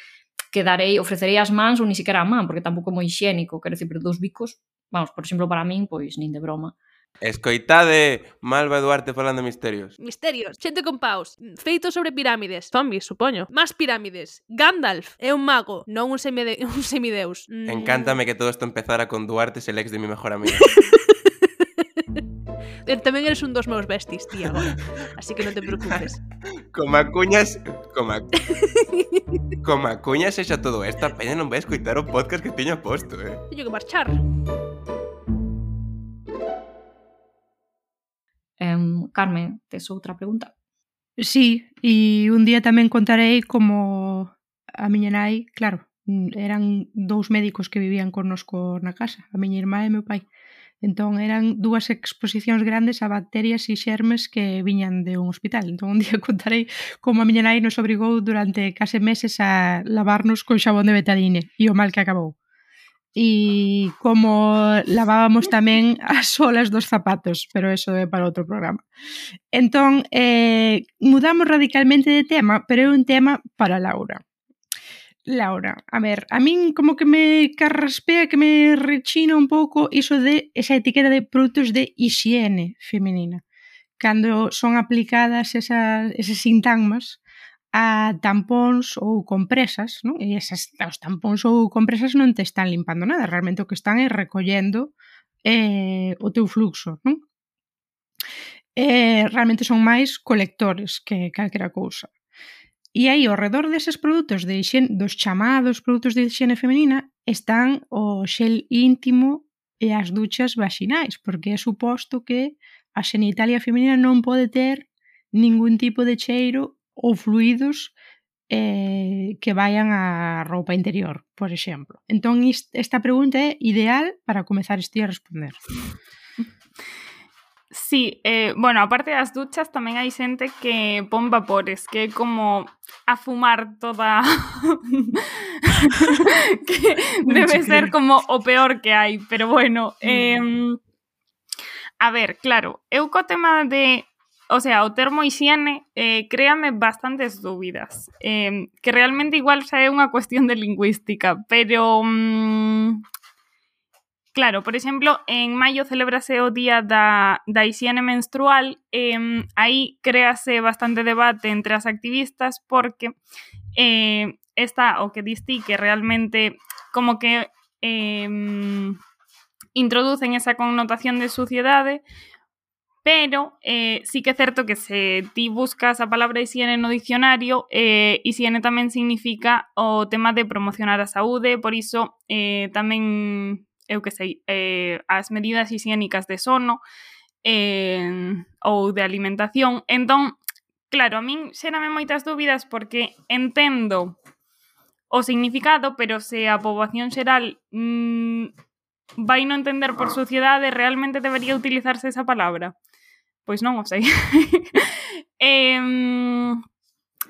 que darei, ofrecerei as mans ou ni siquiera a man, porque tampouco é moi higiénico, quero dicir, pero dous bicos, vamos, por exemplo, para min, pois nin de broma. Escoitade Malva Duarte falando misterios. Misterios, xente con paus, feito sobre pirámides, zombies, supoño. Más pirámides. Gandalf é un mago, non un, semide un semideus. Mm. Encántame que todo isto empezara con Duarte, el ex de mi mejor amiga. tamén eres un dos meus besties, tía, agora. Así que non te preocupes. Coma cuñas... Coma... Coma cuñas e xa todo esta peña non vai escoitar o podcast que teño posto, eh. Teño que marchar. Um, Carmen, tes outra pregunta? Sí, e un día tamén contarei como a miña nai, claro, eran dous médicos que vivían connosco na casa, a miña irmá e meu pai. Entón eran dúas exposicións grandes a bacterias e xermes que viñan de un hospital. Entón un día contarei como a miña nai nos obrigou durante case meses a lavarnos con xabón de betadine e o mal que acabou e como lavábamos tamén as solas dos zapatos, pero eso é para outro programa. Entón, eh, mudamos radicalmente de tema, pero é un tema para Laura. Laura, a ver, a min como que me carraspea, que me rechina un pouco iso de esa etiqueta de produtos de higiene femenina. Cando son aplicadas esas, eses sintagmas a tampóns ou compresas, non? E esas, os tampóns ou compresas non te están limpando nada, realmente o que están é recollendo eh, o teu fluxo, non? Eh, realmente son máis colectores que calquera cousa. E aí, ao redor deses produtos de higiene, dos chamados produtos de higiene femenina, están o xel íntimo e as duchas vaxinais, porque é suposto que a xenitalia femenina non pode ter ningún tipo de cheiro ou fluidos eh, que vayan á roupa interior, por exemplo. Entón, esta pregunta é ideal para comezar este a responder. Sí, eh, bueno, aparte das duchas tamén hai xente que pon vapores, que é como a fumar toda... que debe ser como o peor que hai, pero bueno... Eh, a ver, claro, eu co tema de o sea, o termo higiene eh, créame bastantes dúbidas, eh, que realmente igual xa é unha cuestión de lingüística, pero... Mmm, Claro, por exemplo, en maio celebrase o día da, da higiene menstrual, eh, aí créase bastante debate entre as activistas porque eh, está o que distí que realmente como que eh, introducen esa connotación de suciedade, Pero eh, sí que é certo que se ti buscas a palabra higiene no dicionario, eh, higiene tamén significa o tema de promocionar a saúde, por iso eh, tamén, eu que sei, eh, as medidas higiénicas de sono eh, ou de alimentación. Entón, claro, a min xerame moitas dúbidas porque entendo o significado, pero se a poboación xeral mmm, vai non entender por ah. suciedade, realmente debería utilizarse esa palabra pois non o sei. eh,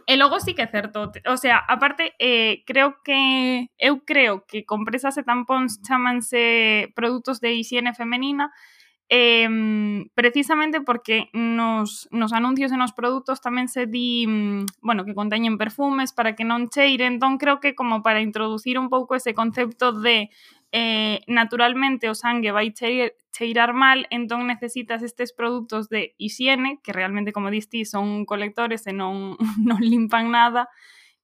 e logo sí que é certo, o sea, aparte eh, creo que eu creo que compresas e tampóns chamanse produtos de higiene femenina eh, precisamente porque nos, nos anuncios e nos produtos tamén se di, mm, bueno, que conteñen perfumes para que non cheire, entón creo que como para introducir un pouco ese concepto de eh, naturalmente o sangue vai cheirar, cheirar mal, entón necesitas estes produtos de higiene, que realmente, como diste, son colectores e non, non limpan nada,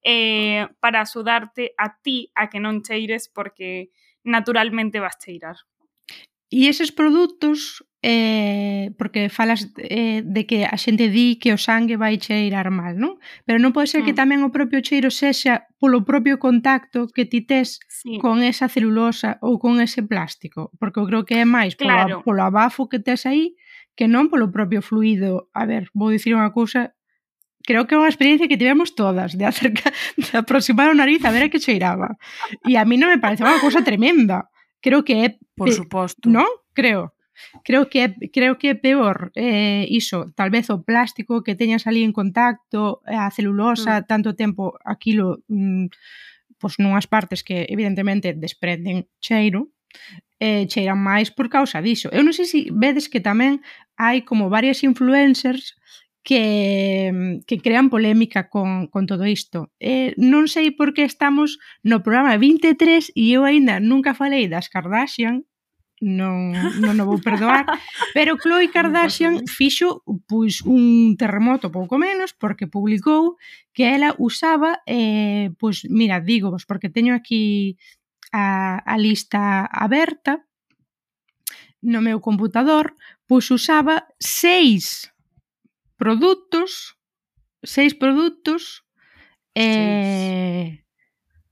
eh, para axudarte a ti a que non cheires porque naturalmente vas cheirar. E eses produtos eh, porque falas eh, de que a xente di que o sangue vai cheirar mal, non? Pero non pode ser mm. que tamén o propio cheiro sexa polo propio contacto que ti tes sí. con esa celulosa ou con ese plástico, porque eu creo que é máis claro. polo, polo abafo que tes aí que non polo propio fluido. A ver, vou dicir unha cousa creo que é unha experiencia que tivemos todas de acerca, de aproximar o nariz a ver a que cheiraba. E a mí non me parece unha cousa tremenda. Creo que é... Por suposto. Non? Creo creo que creo que é peor eh, iso, tal vez o plástico que teñas ali en contacto, eh, a celulosa, mm. tanto tempo aquilo mm, pois nunhas partes que evidentemente desprenden cheiro, eh, cheiran máis por causa diso. Eu non sei se vedes que tamén hai como varias influencers que, mm, que crean polémica con, con todo isto. Eh, non sei por que estamos no programa 23 e eu aínda nunca falei das Kardashian, non, non o vou perdoar, pero Khloe Kardashian fixo pois un terremoto pouco menos porque publicou que ela usaba eh, pois mira, digo vos porque teño aquí a, a lista aberta no meu computador, pois usaba seis produtos, seis produtos eh, seis.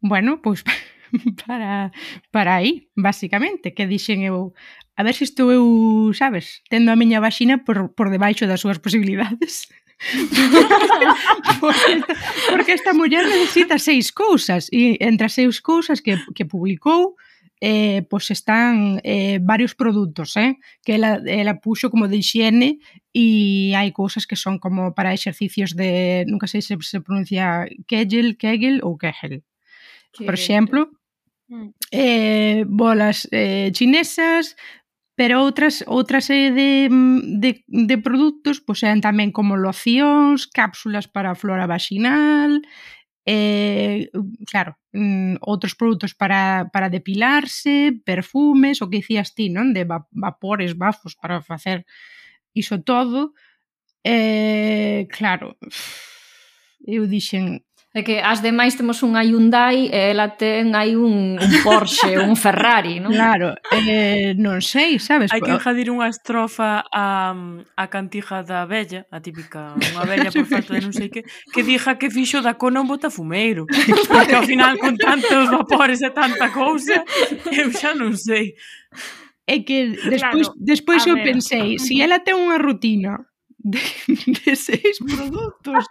bueno, pois para, para aí, basicamente, que dixen eu a ver se estou eu, sabes, tendo a miña vaxina por, por debaixo das súas posibilidades. porque, esta, porque esta muller necesita seis cousas e entre as seis cousas que, que publicou eh, pois están eh, varios produtos eh, que ela, ela puxo como de higiene e hai cousas que son como para exercicios de, nunca sei se se pronuncia Kegel, Kegel ou Kegel por exemplo Mm. eh, bolas eh, chinesas, pero outras outra serie eh, de, mm, de, de produtos pois eran tamén como locións, cápsulas para a flora vaginal, eh, claro, mm, outros produtos para, para depilarse, perfumes, o que dicías ti, non? De vapores, bafos para facer iso todo. Eh, claro, eu dixen, É que as demais temos unha Hyundai e ela ten hai un, un Porsche, un Ferrari, non? Claro, eh, non sei, sabes? Hai que enjadir unha estrofa a, a cantija da vella, a típica, unha vella por falta de non sei que, que dija que fixo da cona un botafumeiro. Porque ao final con tantos vapores e tanta cousa, eu xa non sei. É que despois, claro, despois eu ver. pensei, se si ela ten unha rutina de, de seis produtos.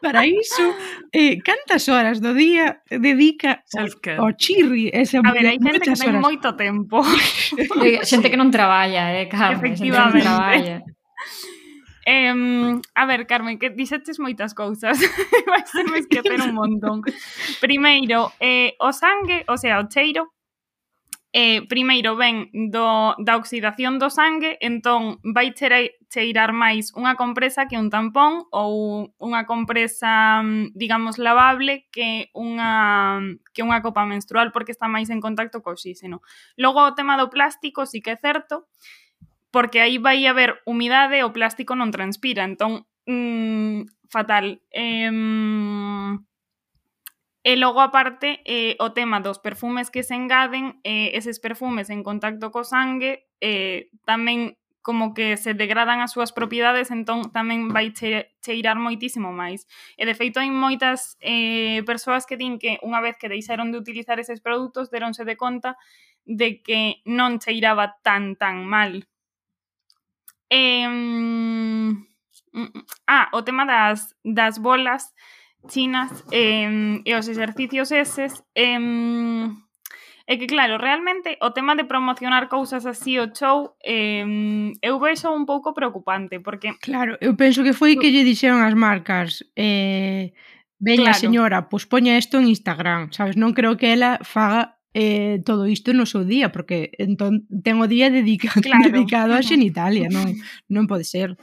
Para iso eh, cantas horas do día dedica ao, o chirri esa a ver, hai xente que ten moito tempo. Xente que non traballa eh, Carmen, efectivamente xente que non traballa. Eh, a ver, Carmen, que dixetes moitas cousas. Vai ser máis que un montón. Primeiro, eh, o sangue, o sea, o cheiro, eh, primeiro ven do, da oxidación do sangue, entón vai cheirar máis unha compresa que un tampón ou unha compresa, mm, digamos, lavable que unha, que unha copa menstrual porque está máis en contacto co oxígeno. Logo, o tema do plástico sí que é certo, porque aí vai haber humidade, o plástico non transpira, entón, mm, fatal. Eh, Eh, e logo aparte eh, o tema dos perfumes que se engaden, eh, eses perfumes en contacto co sangue eh, tamén como que se degradan as súas propiedades, entón tamén vai cheirar moitísimo máis. E de feito hai moitas eh, persoas que din que unha vez que deixaron de utilizar eses produtos, deronse de conta de que non cheiraba tan tan mal. Eh, ah, o tema das, das bolas, chinas eh, e os exercicios eses eh, é que claro, realmente o tema de promocionar cousas así o show eh, eu vexo un pouco preocupante porque Claro, eu penso que foi que lle dixeron as marcas eh, veña claro. señora, pois poña isto en Instagram sabes, non creo que ela faga eh, todo isto no seu día porque entón ten o día dedicado, claro. dedicado a Xenitalia non, non pode ser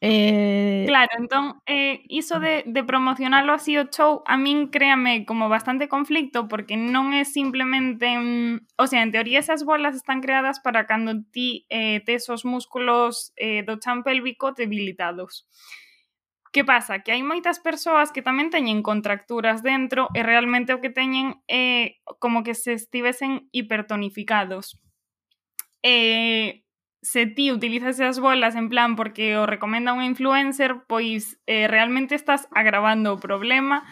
Eh... Claro, entón, eh, iso de, de promocionarlo así o show a min créame como bastante conflicto porque non é simplemente, mm, o sea, en teoría esas bolas están creadas para cando ti eh, tes os músculos eh, do chan pélvico debilitados. Que pasa? Que hai moitas persoas que tamén teñen contracturas dentro e realmente o que teñen é eh, como que se estivesen hipertonificados. Eh, se ti utilizas esas bolas en plan porque o recomenda un influencer, pois eh, realmente estás agravando o problema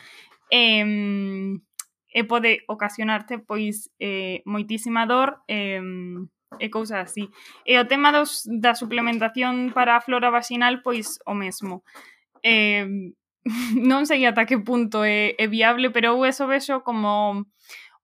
eh, e pode ocasionarte pois eh, moitísima dor eh, e cousas así. E o tema dos, da suplementación para a flora vaginal, pois o mesmo. Eh, non sei ata que punto é, é viable, pero eu eso vexo como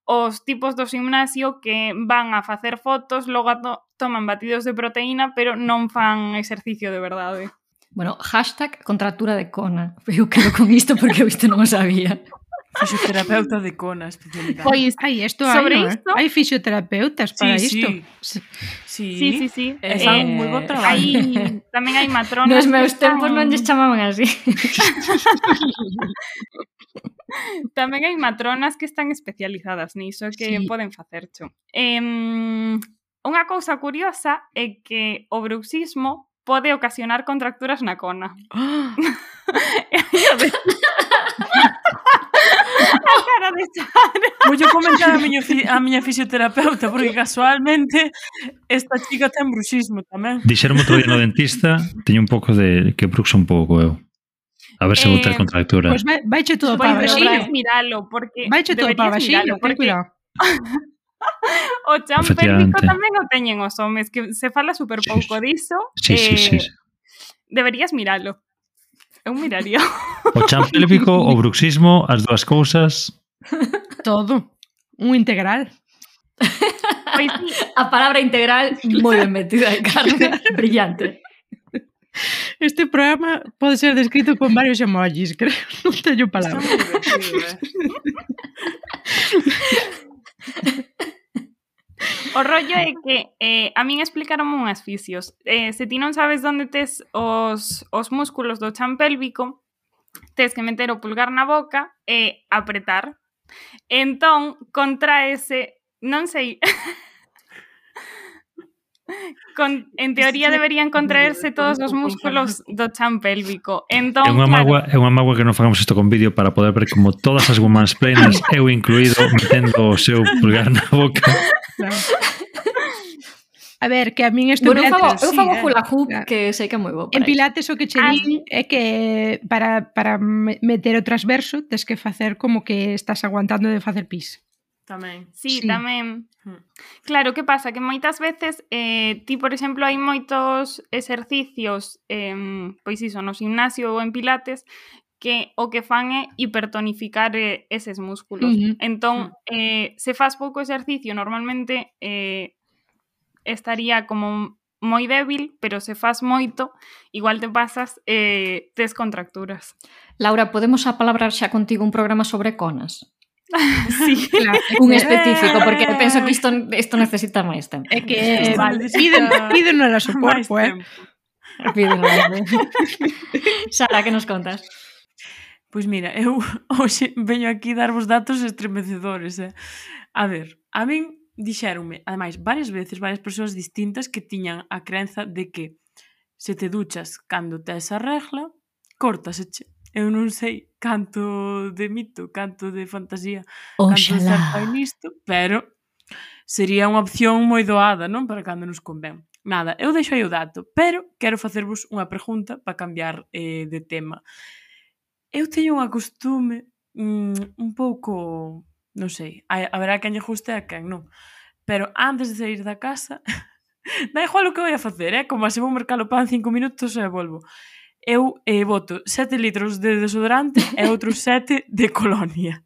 os tipos do gimnasio que van a facer fotos, logo to toman batidos de proteína, pero non fan exercicio de verdade. Bueno, hashtag contratura de cona. Eu quedo con isto porque eu isto non o sabía. Fisioterapeuta de cona especialidade. Pois, aí, isto Sobre hai, isto, hai fisioterapeutas para sí, isto. Sí, sí, sí. sí, sí. É eh, moi bo traballo. Aí, tamén hai matronas. Nos meus tempos están... non lles chamaban así. tamén hai matronas que están especializadas niso que sí. poden facercho. Eh, unha cousa curiosa é que o bruxismo pode ocasionar contracturas na cona. Oh. a cara de Sara. Voulle comentar a miña, a miña fisioterapeuta, porque casualmente esta chica ten bruxismo tamén. Dixerme outro día no dentista, teño un pouco de que bruxo un pouco eu. A ver se eh, vou ter eh, contractura. Pois pues vai, che todo para vaxilo. miralo, porque... Vai che todo para vaxilo, porque... cuidado. o chan pélvico tamén o teñen os homes, que se fala super pouco diso. Sí, sí, eh, sí, sí. Deberías miralo. Eu miraría. O chan pélvico, o bruxismo, as dúas cousas. Todo. Un integral. A palabra integral moi ben metida, eh, Carmen. Brillante. Este programa pode ser descrito con varios emojis, creo. Non teño palabras. Está moi divertido, eh? O rollo é que eh, a min explicaron unhas fisios. Eh, se ti non sabes onde tes os, os músculos do chan pélvico, tes que meter o pulgar na boca e apretar. Entón, contraese, non sei... Con, en teoría deberían contraerse todos os músculos do chan pélvico. Entón, é unha claro, magua, é unha magua que non fagamos isto con vídeo para poder ver como todas as woman's planners eu incluído metendo o seu pulgar na boca. A ver, que a min este bueno, eu fago, eu fago eh, hula hoop, claro. que sei que é moi bo En pilates o que che ah, din é que para, para meter o transverso tes que facer como que estás aguantando de facer pis. Tamén. Sí, sí. tamén. Hmm. Claro, que pasa? Que moitas veces eh, ti, por exemplo, hai moitos exercicios eh, pois iso, no gimnasio ou en pilates que o que fan é hipertonificar eh, eses músculos. Uh -huh. Entón, eh, se faz pouco exercicio, normalmente eh, estaría como moi débil, pero se faz moito, igual te pasas eh, tes contracturas. Laura, podemos apalabrar xa contigo un programa sobre conas? Sí, claro. un específico, porque penso que isto, isto necesita máis tempo. É que eh, vale. piden, piden no noso corpo, eh? Piden no Sara, que nos contas? Pois mira, eu hoxe veño aquí darvos datos estremecedores, eh? A ver, a min dixéronme, ademais, varias veces, varias persoas distintas que tiñan a crenza de que se te duchas cando tes a regla, cortaseche. Eu non sei canto de mito, canto de fantasía, Oxalá. canto de nisto, pero sería unha opción moi doada, non? Para cando nos convén. Nada, eu deixo aí o dato, pero quero facervos unha pregunta para cambiar eh, de tema. Eu teño unha costume mm, un pouco, non sei, haberá quen lle guste a quen non, pero antes de sair da casa, da igual o que vai a facer, eh? como se vou mercar o pan cinco minutos e volvo. Eu eh, boto 7 litros de desodorante e outros 7 de colonia.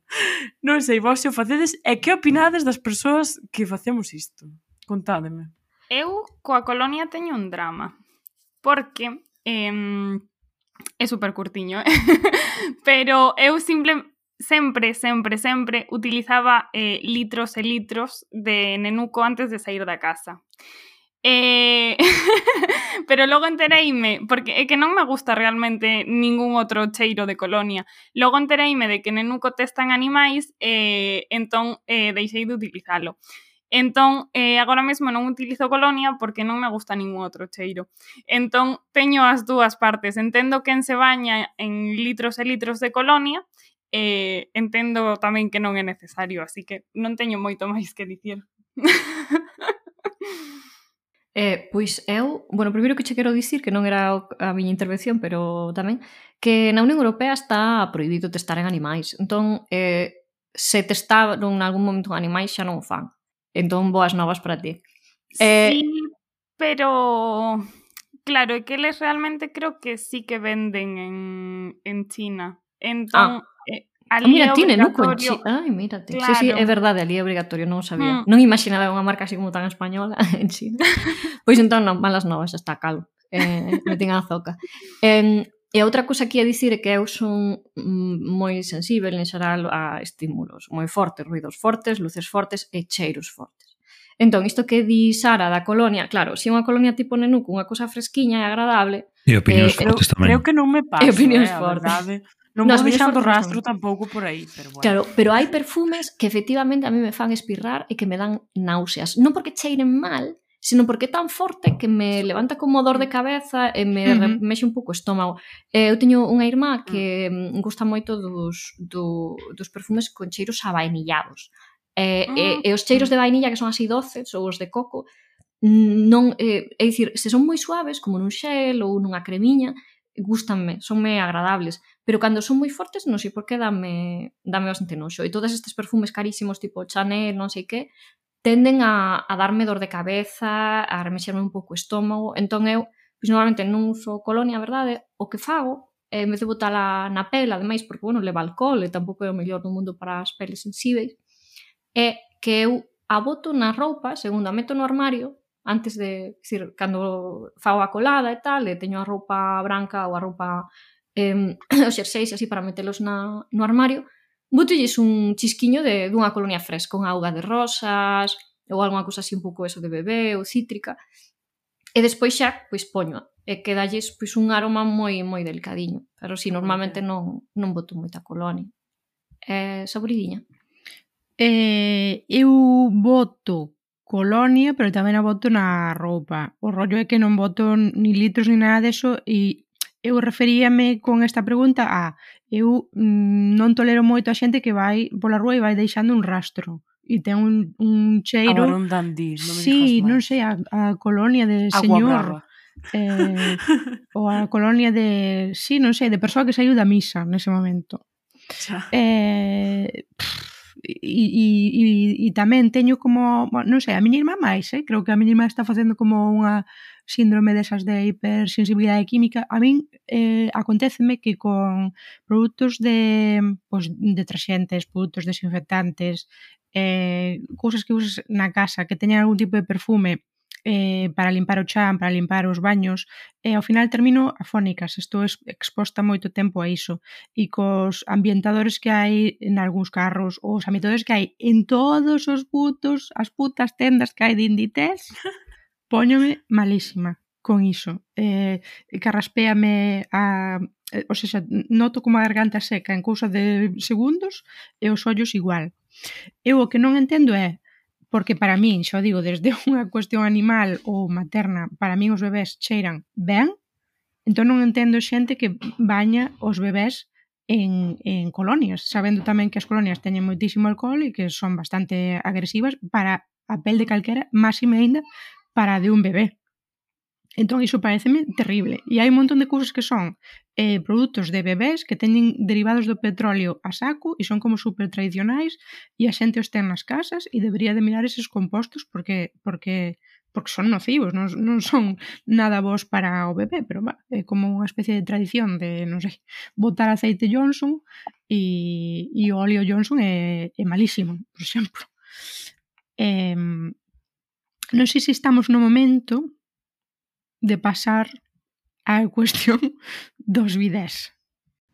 Non sei, vos se o facedes e que opinades das persoas que facemos isto? Contádeme. Eu coa colonia teño un drama, porque eh, é super curtiño, eh? pero eu simple, sempre, sempre, sempre utilizaba eh, litros e litros de nenuco antes de sair da casa. Eh, pero logo entereime, porque é que non me gusta realmente ningún outro cheiro de colonia. Logo entereime de que nenuco testan animais, eh, entón eh, deixei de utilizalo. Entón, eh, agora mesmo non utilizo colonia porque non me gusta ningún outro cheiro. Entón, teño as dúas partes. Entendo quen se baña en litros e litros de colonia e eh, entendo tamén que non é necesario, así que non teño moito máis que dicir. Eh, pois eu, bueno, primeiro que che quero dicir que non era a miña intervención, pero tamén que na Unión Europea está prohibido testar en animais. Entón, eh, se testaron en algún momento en animais xa non o fan. Entón, boas novas para ti. Eh... Sí, pero... Claro, é que eles realmente creo que sí que venden en, en China. Entón, ah. eh, ah, ali mira, é tiene, non? en chi... Ai, mírate. Claro. Sí, sí, é verdade, ali é obrigatorio, non o sabía. Mm. Non imaginaba unha marca así como tan española en China. pois entón, non, malas novas, está calo. Eh, me a zoca. Eh, E outra cousa que ia dicir é que eu son mm, moi sensível en xeral a estímulos moi fortes, ruidos fortes, luces fortes e cheiros fortes. Entón, isto que di Sara da colonia, claro, se si unha colonia tipo Nenuco, unha cousa fresquiña e agradable... E opinións eh, fortes tamén. Creo que non me pasa, e opinións eh, fortes. verdade. Non Nos vou deixando rastro tampouco por aí, pero bueno. Claro, pero hai perfumes que efectivamente a mí me fan espirrar e que me dan náuseas. Non porque cheiren mal, sino porque é tan forte que me levanta como dor de mm. cabeza e me uh -huh. mexe un pouco o estómago. Eh, eu teño unha irmá mm. que mm, gusta moito dos, do, dos perfumes con cheiros a vainillados. Eh, e, ah, e os cheiros de vainilla que son así doces ou os de coco non, eh, é dicir, se son moi suaves como nun xel ou nunha cremiña gustanme, sonme agradables pero cando son moi fortes, non sei por que dame, dame bastante noxo e todos estes perfumes carísimos tipo Chanel, non sei que tenden a, a darme dor de cabeza, a remexerme un pouco o estómago, entón eu, pois normalmente non uso colonia, verdade, o que fago é en vez de botala na pel, ademais, porque, bueno, leva alcohol e tampouco é o mellor do mundo para as peles sensíveis, é que eu a boto na roupa, segundo a meto no armario, antes de, decir, cando fago a colada e tal, e teño a roupa branca ou a roupa eh, os xerxeis así para metelos na, no armario, botelles un chisquiño de, dunha colonia fresca, unha auga de rosas, ou algunha cousa así un pouco eso de bebé ou cítrica. E despois xa, pois poño, e que dalles pois un aroma moi moi delicadiño, pero si normalmente non non boto moita colonia. É saboridiña. Eh, eu boto colonia, pero tamén a boto na roupa. O rollo é que non boto ni litros ni nada deso e eu referíame con esta pregunta a eu mm, non tolero moito a xente que vai pola rúa e vai deixando un rastro e ten un, un cheiro Agora un dandí, non sí, non sei, a, a colonia de Agua señor brava. eh, ou a colonia de sí, non sei, de persoa que saiu da misa nese momento Xa. eh, pff, e, e, e, e tamén teño como non sei, a miña irmá máis, eh? creo que a miña irmá está facendo como unha síndrome desas de hipersensibilidade química, a min eh, aconteceme que con produtos de pues, deterxentes, produtos desinfectantes, eh, cousas que usas na casa que teñan algún tipo de perfume eh, para limpar o chan, para limpar os baños, e eh, ao final termino afónicas, estou exposta moito tempo a iso. E cos ambientadores que hai en algúns carros, ou os ambientadores que hai en todos os putos, as putas tendas que hai de Inditex, Póñome malísima con iso. Eh, carraspéame a eh, ou seja, noto como a garganta seca en cousa de segundos e os ollos igual. Eu o que non entendo é porque para min, xa digo, desde unha cuestión animal ou materna, para min os bebés cheiran ben, entón non entendo xente que baña os bebés en, en colonias, sabendo tamén que as colonias teñen moitísimo alcohol e que son bastante agresivas para a pel de calquera, máxime aínda para a de un bebé. Entón, iso pareceme terrible. E hai un montón de cousas que son eh, produtos de bebés que teñen derivados do petróleo a saco e son como super tradicionais e a xente os ten nas casas e debería de mirar eses compostos porque porque porque son nocivos, non, non son nada vos para o bebé, pero va, é como unha especie de tradición de, non sei, botar aceite Johnson e, e o óleo Johnson é, é malísimo, por exemplo. Eh, non sei se estamos no momento de pasar á cuestión dos bidés.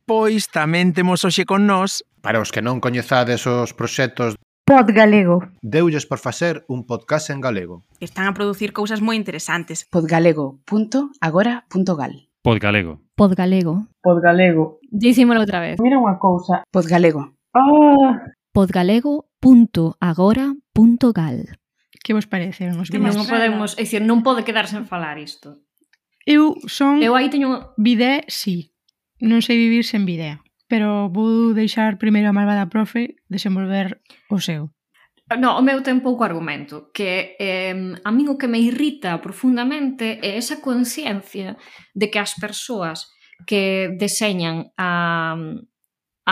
Pois tamén temos hoxe con nós Para os que non coñezades os proxectos Pod Galego. Deulles por facer un podcast en galego. Están a producir cousas moi interesantes. podgalego.agora.gal Podgalego. Podgalego. Podgalego. Dicímolo outra vez. Mira unha cousa. Podgalego. Ah. Podgalego.agora.gal Que vos parece? Non, non podemos, é dicir, non pode quedar sen falar isto. Eu son Eu aí teño bidé, sí. Non sei vivir sen bidé, pero vou deixar primeiro a malvada profe desenvolver o seu. No, o meu ten pouco argumento, que eh, a min o que me irrita profundamente é esa conciencia de que as persoas que deseñan a,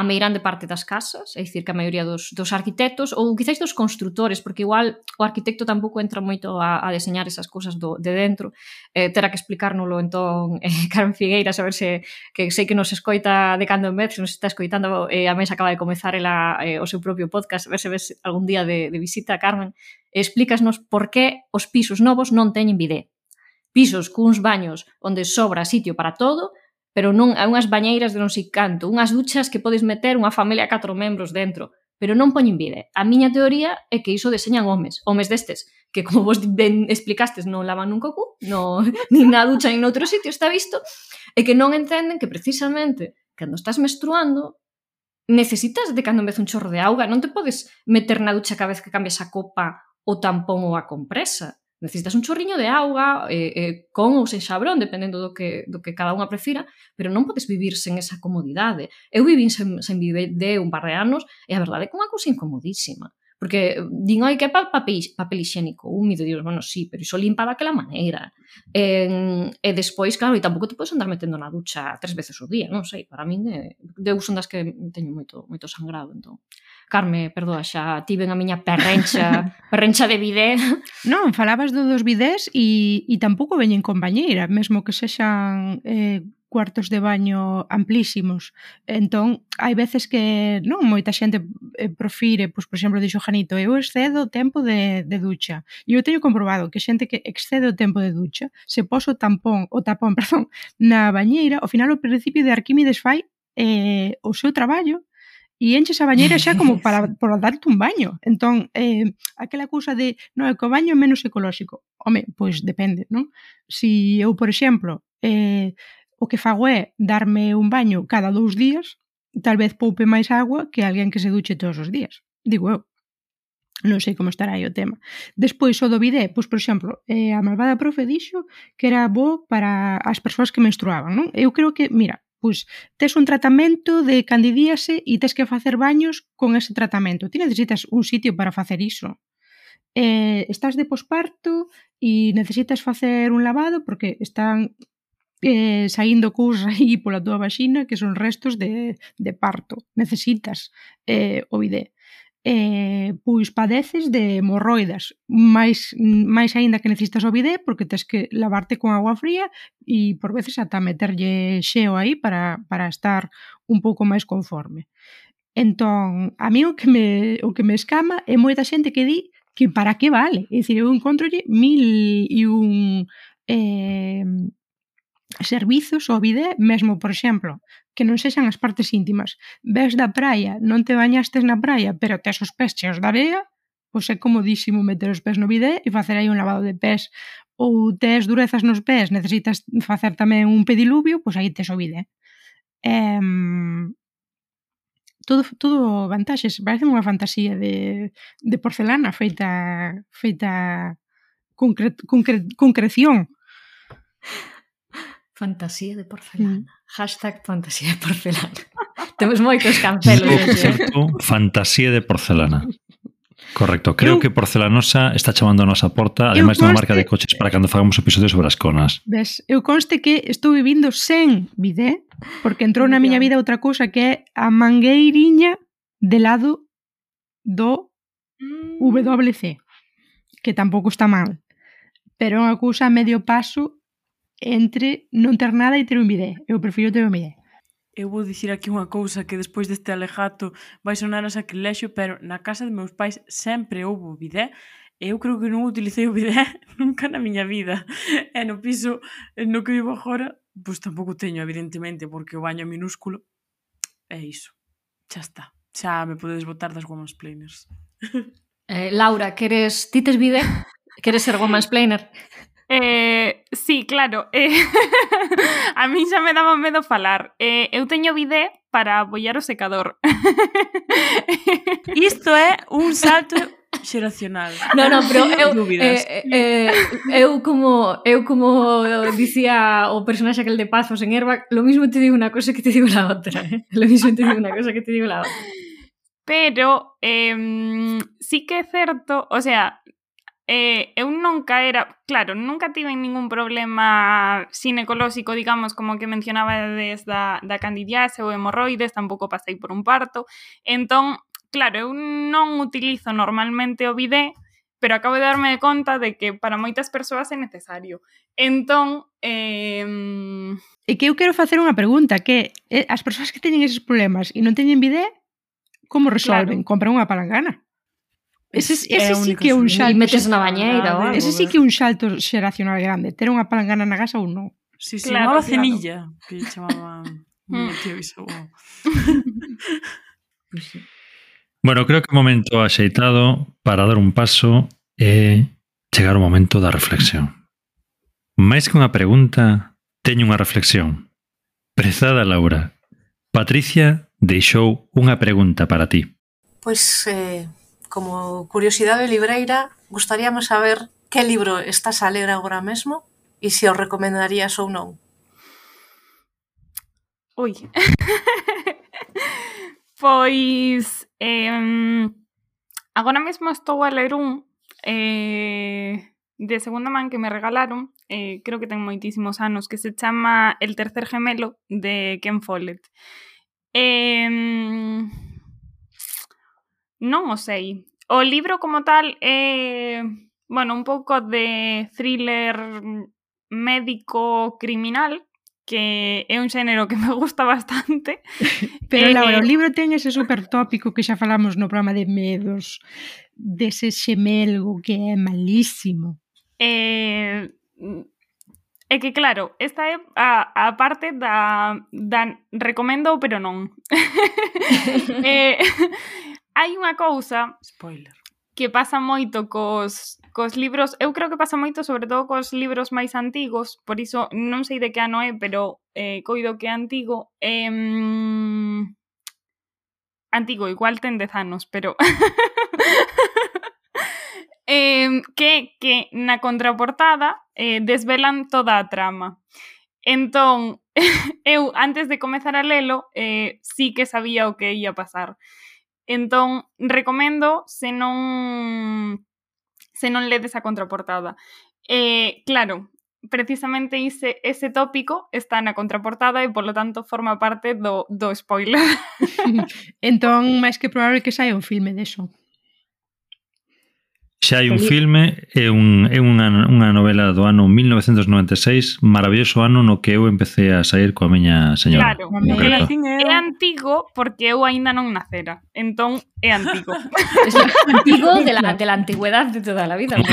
a meirande parte das casas, é dicir que a maioría dos, dos arquitectos ou quizáis dos construtores, porque igual o arquitecto tampouco entra moito a, a deseñar esas cousas do, de dentro, eh, terá que explicárnolo entón eh, Carmen Figueira, a ver se que sei que nos escoita de cando en vez, se nos está escoitando, eh, a mesa acaba de comezar ela, eh, o seu propio podcast, a ver se ves algún día de, de visita, Carmen, explícasnos por que os pisos novos non teñen bidé pisos cuns baños onde sobra sitio para todo pero non hai unhas bañeiras de non sei canto, unhas duchas que podes meter unha familia a catro membros dentro, pero non poñen vide. A miña teoría é que iso deseñan homes, homes destes, que como vos ben explicastes non lavan nun cocú, no, nin na ducha nin noutro sitio está visto, e que non entenden que precisamente cando estás menstruando necesitas de cando en vez un chorro de auga, non te podes meter na ducha cada vez que cambias a copa o tampón ou a compresa necesitas un chorriño de auga eh, eh, con ou sen xabrón, dependendo do que, do que cada unha prefira, pero non podes vivir sen esa comodidade. Eu vivín sen, sen de un par de anos e a verdade é que unha cousa incomodísima. Porque din, oi, que pa papel, papel higiénico húmido? Dios, bueno, sí, pero iso limpa daquela maneira. E, e despois, claro, e tampouco te podes andar metendo na ducha tres veces o día, non sei, para min é, de uso das que teño moito, moito sangrado, entón. Carme, perdoa, xa tiven a miña perrencha, perrencha de bidé. Non, falabas do dos bidés e, e tampouco veñen con bañeira, mesmo que sexan eh, cuartos de baño amplísimos. Entón, hai veces que non moita xente eh, profire, pois, por exemplo, dixo Janito, eu excedo o tempo de, de ducha. E eu teño comprobado que xente que excede o tempo de ducha, se poso tampón, o tapón, perdón, na bañeira, ao final o principio de Arquímedes fai eh, o seu traballo e enches a bañeira xa como para para darte un baño. Entón, eh, aquela cousa de, non, é que o baño é menos ecolóxico. Home, pois depende, non? Si eu, por exemplo, eh, o que fago é darme un baño cada dous días, tal vez poupe máis agua que alguén que se duche todos os días. Digo eu. Non sei como estará aí o tema. Despois, o do bidé, pois, por exemplo, eh, a malvada profe dixo que era bo para as persoas que menstruaban, non? Eu creo que, mira, Pois tes un tratamento de candidíase e tes que facer baños con ese tratamento. Ti necesitas un sitio para facer iso. Eh, estás de posparto e necesitas facer un lavado porque están eh, saindo cousa aí pola túa vaxina que son restos de, de parto. Necesitas eh, o bidé eh, pois padeces de hemorroidas, máis, máis aínda que necesitas o bidé porque tens que lavarte con agua fría e por veces ata meterlle xeo aí para, para estar un pouco máis conforme. Entón, a mí o que me, o que me escama é moita xente que di que para que vale. É dicir, eu encontrolle mil e un eh, servizos ao bidé, mesmo, por exemplo, que non sexan as partes íntimas. Ves da praia, non te bañastes na praia, pero tes os pés cheos da bea, pois é comodísimo meter os pés no bidé e facer aí un lavado de pés. Ou tes durezas nos pés, necesitas facer tamén un pediluvio, pois aí tes o bidé. Eh, todo, todo vantaxes, parece unha fantasía de, de porcelana feita feita con, concre, con. Fantasía de porcelana. Mm. Hashtag fantasía de porcelana. Temos moitos cancelos. Eh. Certo, fantasía de porcelana. Correcto, creo eu, que Porcelanosa está chamando a nosa porta, ademais dunha marca de coches para cando fagamos episodios sobre as conas. Ves, eu conste que estou vivindo sen bidé, porque entrou na miña vida outra cousa que é a mangueiriña de lado do mm. WC, que tampouco está mal, pero é unha cousa a medio paso entre non ter nada e ter un bidé. Eu prefiro ter un bidé. Eu vou dicir aquí unha cousa que despois deste alegato vai sonar a sacrilexio, pero na casa de meus pais sempre houve bidé eu creo que non utilicei o bidé nunca na miña vida. E no piso no que vivo agora, pois tampouco teño, evidentemente, porque o baño é minúsculo. É iso. Xa está. Xa me podedes botar das woman's planers. Eh, Laura, queres... Ti tes bidé? Queres ser woman's planer? Eh, sí, claro. Eh, a mí xa me daba medo falar. Eh, eu teño bidé para apoiar o secador. Isto é un salto xeracional. Non, non, pero eu eh, eh, eh, eu como eu como dicía o personaxe aquel de Pazos en Herba, lo mismo te digo unha cosa que te digo la outra, eh? Lo mismo te digo unha cosa que te digo la outra. Pero eh, sí que é certo, o sea, eh, eu nunca era, claro, nunca tive ningún problema sinecolóxico, digamos, como que mencionaba desde da, da candidiase ou hemorroides, tampouco pasei por un parto. Entón, claro, eu non utilizo normalmente o bidé, pero acabo de darme conta de que para moitas persoas é necesario. Entón, eh... E que eu quero facer unha pregunta, que eh, as persoas que teñen esos problemas e non teñen bidé, como resolven? Claro. Compran unha palangana? Ese, ese sí que é un salto. metes na bañeira ou Ese sí que é un salto xeracional grande. Ter unha palangana na casa ou non. Sí, sí, claro, chamaba claro. cenilla. que chamaba mi tío iso. Bueno, creo que o momento axeitado para dar un paso é chegar o momento da reflexión. Mais que unha pregunta, teño unha reflexión. Prezada Laura, Patricia deixou unha pregunta para ti. Pois pues, eh, como curiosidade libreira, gustaríamos saber que libro estás a ler agora mesmo e se o recomendarías ou non. Ui. pois eh, agora mesmo estou a ler un eh, de segunda man que me regalaron, eh, creo que ten moitísimos anos, que se chama El tercer gemelo de Ken Follett. Eh, Non o sei. O libro como tal é, bueno, un pouco de thriller médico criminal, que é un xénero que me gusta bastante. Pero eh, Laura, o libro ten ese super tópico que xa falamos no programa de medos, dese xemelgo que é malísimo. Eh, É que claro, esta é a, a parte da, da recomendo pero non. eh, hai unha cousa spoiler que pasa moito cos, cos libros, eu creo que pasa moito sobre todo cos libros máis antigos, por iso non sei de que ano é, pero eh, coido que é antigo, eh, antigo, igual ten dez anos, pero... eh, que, que na contraportada eh, desvelan toda a trama. Entón, eu antes de comezar a lelo, eh, sí que sabía o que ia pasar. Entón, recomendo se non se non ledes a contraportada. Eh, claro, precisamente ese, ese tópico está na contraportada e polo tanto forma parte do, do spoiler. entón, máis que probable que saia un filme deso. Xa hai un filme e, un, e unha, unha novela do ano 1996, maravilloso ano no que eu empecé a sair coa miña señora. Claro, é, é antigo porque eu aínda non nacera. Entón, é antigo. antigo de la, de la antigüedad de toda a vida. Como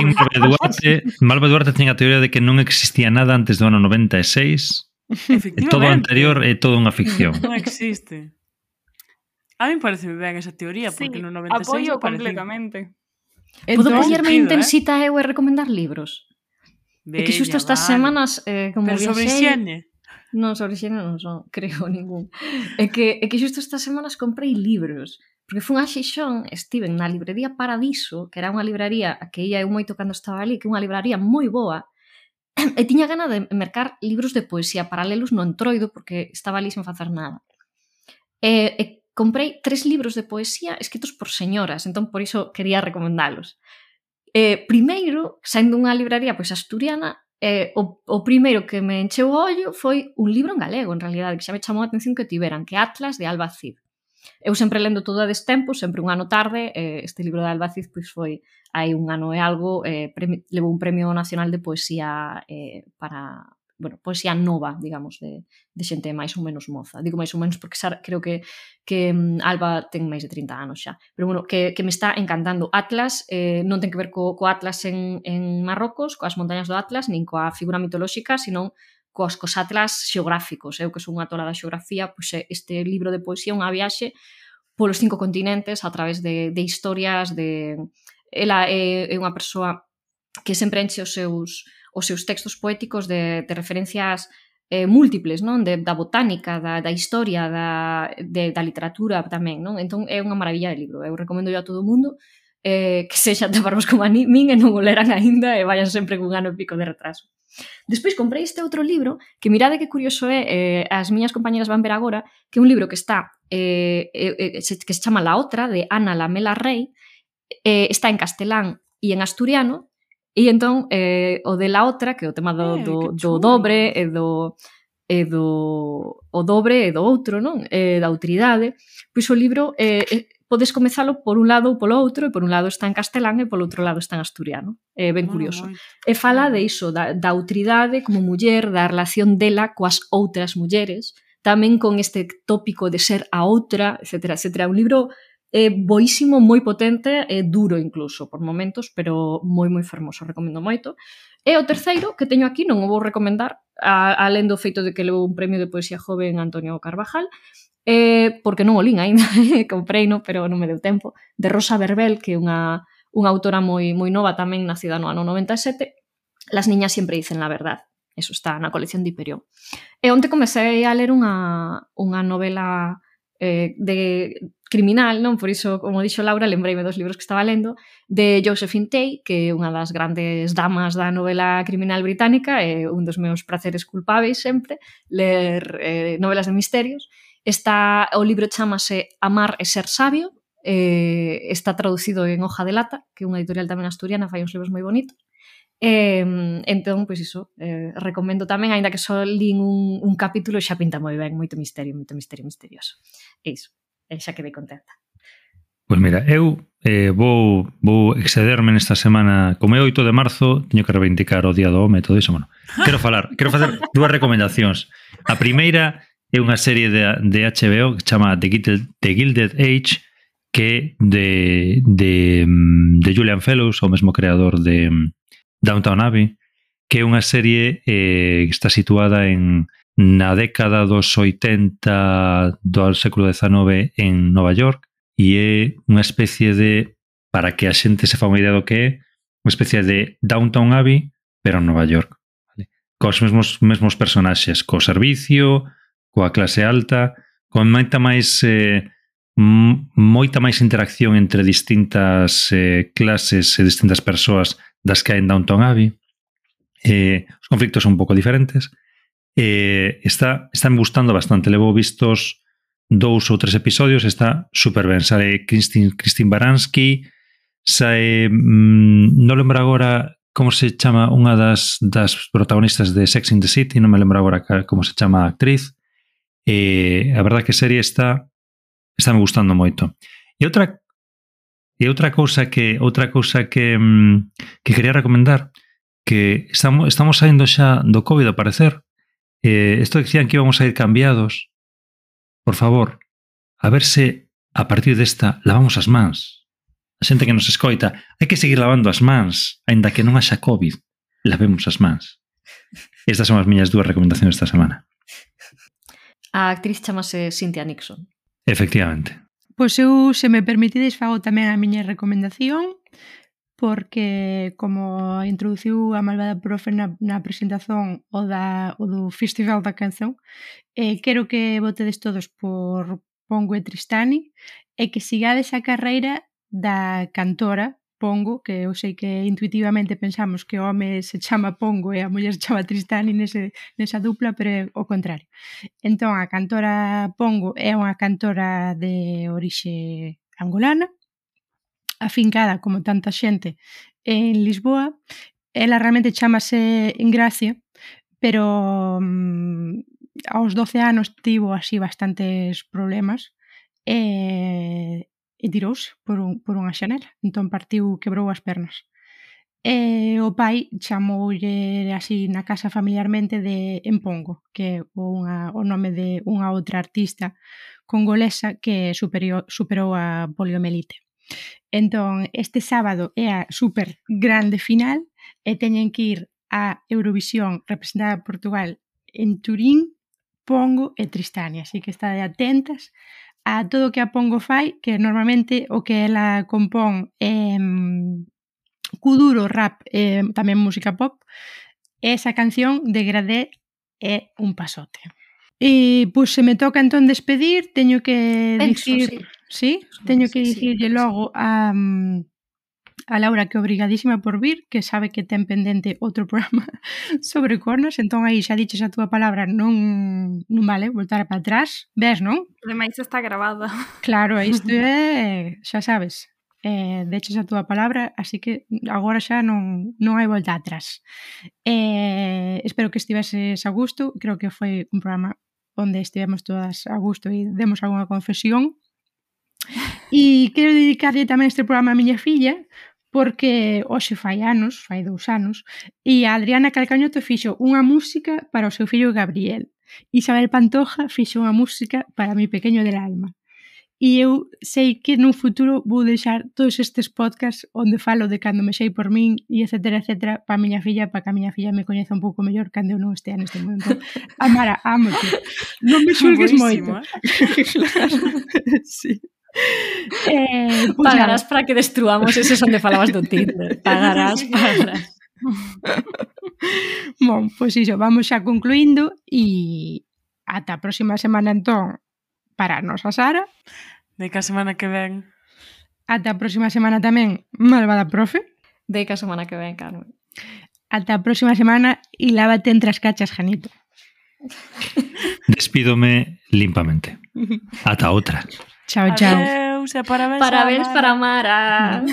din Malva Duarte, Malva Duarte ten a teoría de que non existía nada antes do ano 96. E todo anterior é todo unha ficción. Non existe. A mí parece ben esa teoría, porque sí, no 96 apoio completamente. Entón, Podo poñerme sentido, ¿eh? intensita eh? eu e recomendar libros? Bella, é que xusto estas vale. semanas eh, como Pero sobre higiene Non, sobre higiene non, son, creo ningún É que, é que xusto estas semanas comprei libros Porque fun a Xixón, estiven na librería Paradiso Que era unha librería a que ia eu moito cando estaba ali Que unha librería moi boa E tiña gana de mercar libros de poesía paralelos no entroido Porque estaba ali sen facer nada E, e comprei tres libros de poesía escritos por señoras, entón por iso quería recomendalos. Eh, primeiro, saindo unha libraría pois asturiana, eh, o, o primeiro que me encheu o ollo foi un libro en galego, en realidad, que xa me chamou a atención que tiveran, que Atlas de Alba Cid. Eu sempre lendo todo a destempo, sempre un ano tarde, eh, este libro de Alba Cid pois foi hai un ano e algo, eh, premi, levou un premio nacional de poesía eh, para, bueno, poesía nova, digamos, de, de xente máis ou menos moza. Digo máis ou menos porque xa, creo que, que mm, Alba ten máis de 30 anos xa. Pero, bueno, que, que me está encantando. Atlas eh, non ten que ver co, co Atlas en, en Marrocos, coas montañas do Atlas, nin coa figura mitolóxica, senón cos, cos atlas xeográficos. Eu que son unha tora da xeografía, pois este libro de poesía é unha viaxe polos cinco continentes a través de, de historias de... Ela é, é unha persoa que sempre enche os seus os seus textos poéticos de, de referencias eh, múltiples, non? De, da botánica, da, da historia, da, de, da literatura tamén, non? Entón é unha maravilla de libro, eu recomendo a todo o mundo eh, que sexan tan como a min e non o leran aínda e vayan sempre cun ano e pico de retraso. Despois comprei este outro libro que mirade que curioso é, eh, as miñas compañeras van ver agora, que é un libro que está eh, eh, eh se, que se chama La Otra de Ana Lamela Rey, eh, está en castelán e en asturiano, E entón, eh, o de la outra, que é o tema do, eh, do, do dobre e do, e do o dobre e do outro, non? E da autoridade, pois o libro eh, podes comezalo por un lado ou polo outro, e por un lado está en castelán e polo outro lado está en asturiano. É eh, ben ah, curioso. E fala de iso, da, da autoridade como muller, da relación dela coas outras mulleres, tamén con este tópico de ser a outra, etc. etc. Un libro eh, boísimo, moi potente, eh duro incluso por momentos, pero moi moi fermoso, recomendo moito. E o terceiro que teño aquí, non o vou recomendar, a, alén do feito de que levou un premio de poesía joven Antonio Carvajal, eh, porque non o lín ainda, comprei no, pero non me deu tempo, de Rosa Verbel, que é unha, unha autora moi moi nova tamén nacida no ano 97, Las niñas siempre dicen la verdad. Eso está na colección de Hiperión. E onte comecei a ler unha, unha novela eh, de criminal, non? Por iso, como dixo Laura, lembrei dos libros que estaba lendo, de Josephine Tay, que é unha das grandes damas da novela criminal británica, é un dos meus prazeres culpáveis sempre, ler eh, novelas de misterios. Está, o libro chamase Amar e ser sabio, eh, está traducido en Hoja de Lata, que é unha editorial tamén asturiana, fai uns libros moi bonitos. Eh, entón, pois iso, eh, recomendo tamén, aínda que só lin un, un capítulo, xa pinta moi ben, moito misterio, moito misterio misterioso. É iso e xa quedei contenta. Pois mira, eu eh, vou, vou excederme nesta semana, como é 8 de marzo, teño que reivindicar o Día do Home e todo iso, bueno, quero falar, quero facer dúas recomendacións. A primeira é unha serie de, de HBO que chama The Gilded, The Gilded Age, que de, de, de Julian Fellows, o mesmo creador de Downtown Abbey, que é unha serie eh, que está situada en, na década dos 80 do século XIX en Nova York e é unha especie de, para que a xente se fa unha idea do que é, unha especie de Downtown Abbey, pero en Nova York. Vale? Cos mesmos, mesmos personaxes, co servicio, coa clase alta, con moita máis eh, moita máis interacción entre distintas eh, clases e distintas persoas das que hai en Downtown Abbey. Eh, os conflictos son un pouco diferentes eh, está, está me gustando bastante. Levo vistos dous ou tres episodios, está super ben. Sale Christine, Christine Baranski, sae, mm, non lembro agora como se chama unha das, das protagonistas de Sex in the City, non me lembro agora como se chama a actriz. Eh, a verdad que a serie está está me gustando moito. E outra e outra cousa que outra cousa que mm, que quería recomendar que estamos estamos saindo xa do COVID a parecer eh, esto decían que íbamos a ir cambiados. Por favor, a ver se a partir desta lavamos as mans. A xente que nos escoita, hai que seguir lavando as mans, aínda que non haxa COVID, lavemos as mans. Estas son as miñas dúas recomendacións esta semana. A actriz chamase Cynthia Nixon. Efectivamente. Pois eu, se me permitides, fago tamén a miña recomendación porque como introduciu a malvada profe na, na presentación o, da, o do Festival da Canción, eh, quero que votedes todos por Pongo e Tristani e que sigades a carreira da cantora Pongo, que eu sei que intuitivamente pensamos que o home se chama Pongo e a muller se chama Tristani nese, nesa dupla, pero é o contrario. Entón, a cantora Pongo é unha cantora de orixe angolana, afincada como tanta xente en Lisboa. Ela realmente chamase Ingracia, pero um, aos 12 anos tivo así bastantes problemas e, e tirouse por, un, por unha xanela. Entón partiu, quebrou as pernas. E o pai chamoulle así na casa familiarmente de Empongo, que é unha, o nome de unha outra artista congolesa que superior, superou a poliomelite. Entón, este sábado é a super grande final e teñen que ir a Eurovisión representada a Portugal en Turín, Pongo e Tristania. Así que estade atentas a todo o que a Pongo fai, que normalmente o que ela compón é mm, cuduro, rap, e tamén música pop, esa canción de Gradé é un pasote. E pois se me toca entón despedir, teño que Penso, dicir sí. Sí, teño que dicirlle logo a, mm, a Laura que obrigadísima por vir, que sabe que ten pendente outro programa sobre cornos, entón aí xa diches a túa palabra, non, non vale voltar para atrás, ves, non? Ademais está grabada. Claro, isto é, xa sabes, eh, deches a túa palabra, así que agora xa non, non hai volta atrás. Eh, espero que estiveses a gusto, creo que foi un programa onde estivemos todas a gusto e demos algunha confesión E quero dedicarlle tamén este programa a miña filla, porque hoxe fai anos, fai dous anos, e a Adriana Calcañoto fixo unha música para o seu fillo Gabriel. Isabel Pantoja fixo unha música para mi pequeño del alma e eu sei que nun futuro vou deixar todos estes podcasts onde falo de cando me sei por min e etc, etc, para a miña filla, para que a miña filla me coñeza un pouco mellor cando eu non estea neste momento. Amara, ámote. Non me xulgues moito. Eh? claro. sí. Eh, eh pues pagarás para que destruamos eses onde falabas do Tinder. Pagarás, pagarás. bon, pois pues iso, vamos xa concluindo e ata a próxima semana entón para a nosa Sara. De que a semana que ven. Ata a próxima semana tamén, malvada profe. De que a semana que ven, Carmen. Ata a próxima semana e lávate entre as cachas, Janito. Despídome limpamente. Ata outra. Chao, chao. Adeus, e parabéns, parabéns para Mara. Para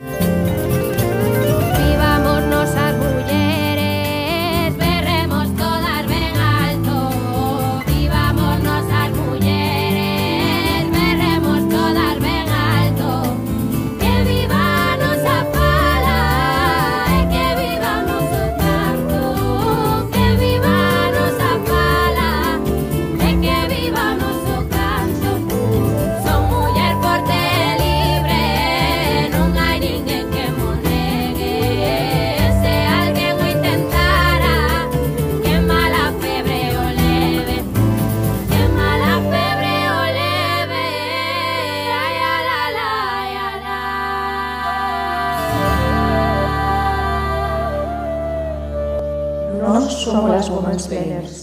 Mara. somos las Women's Planners.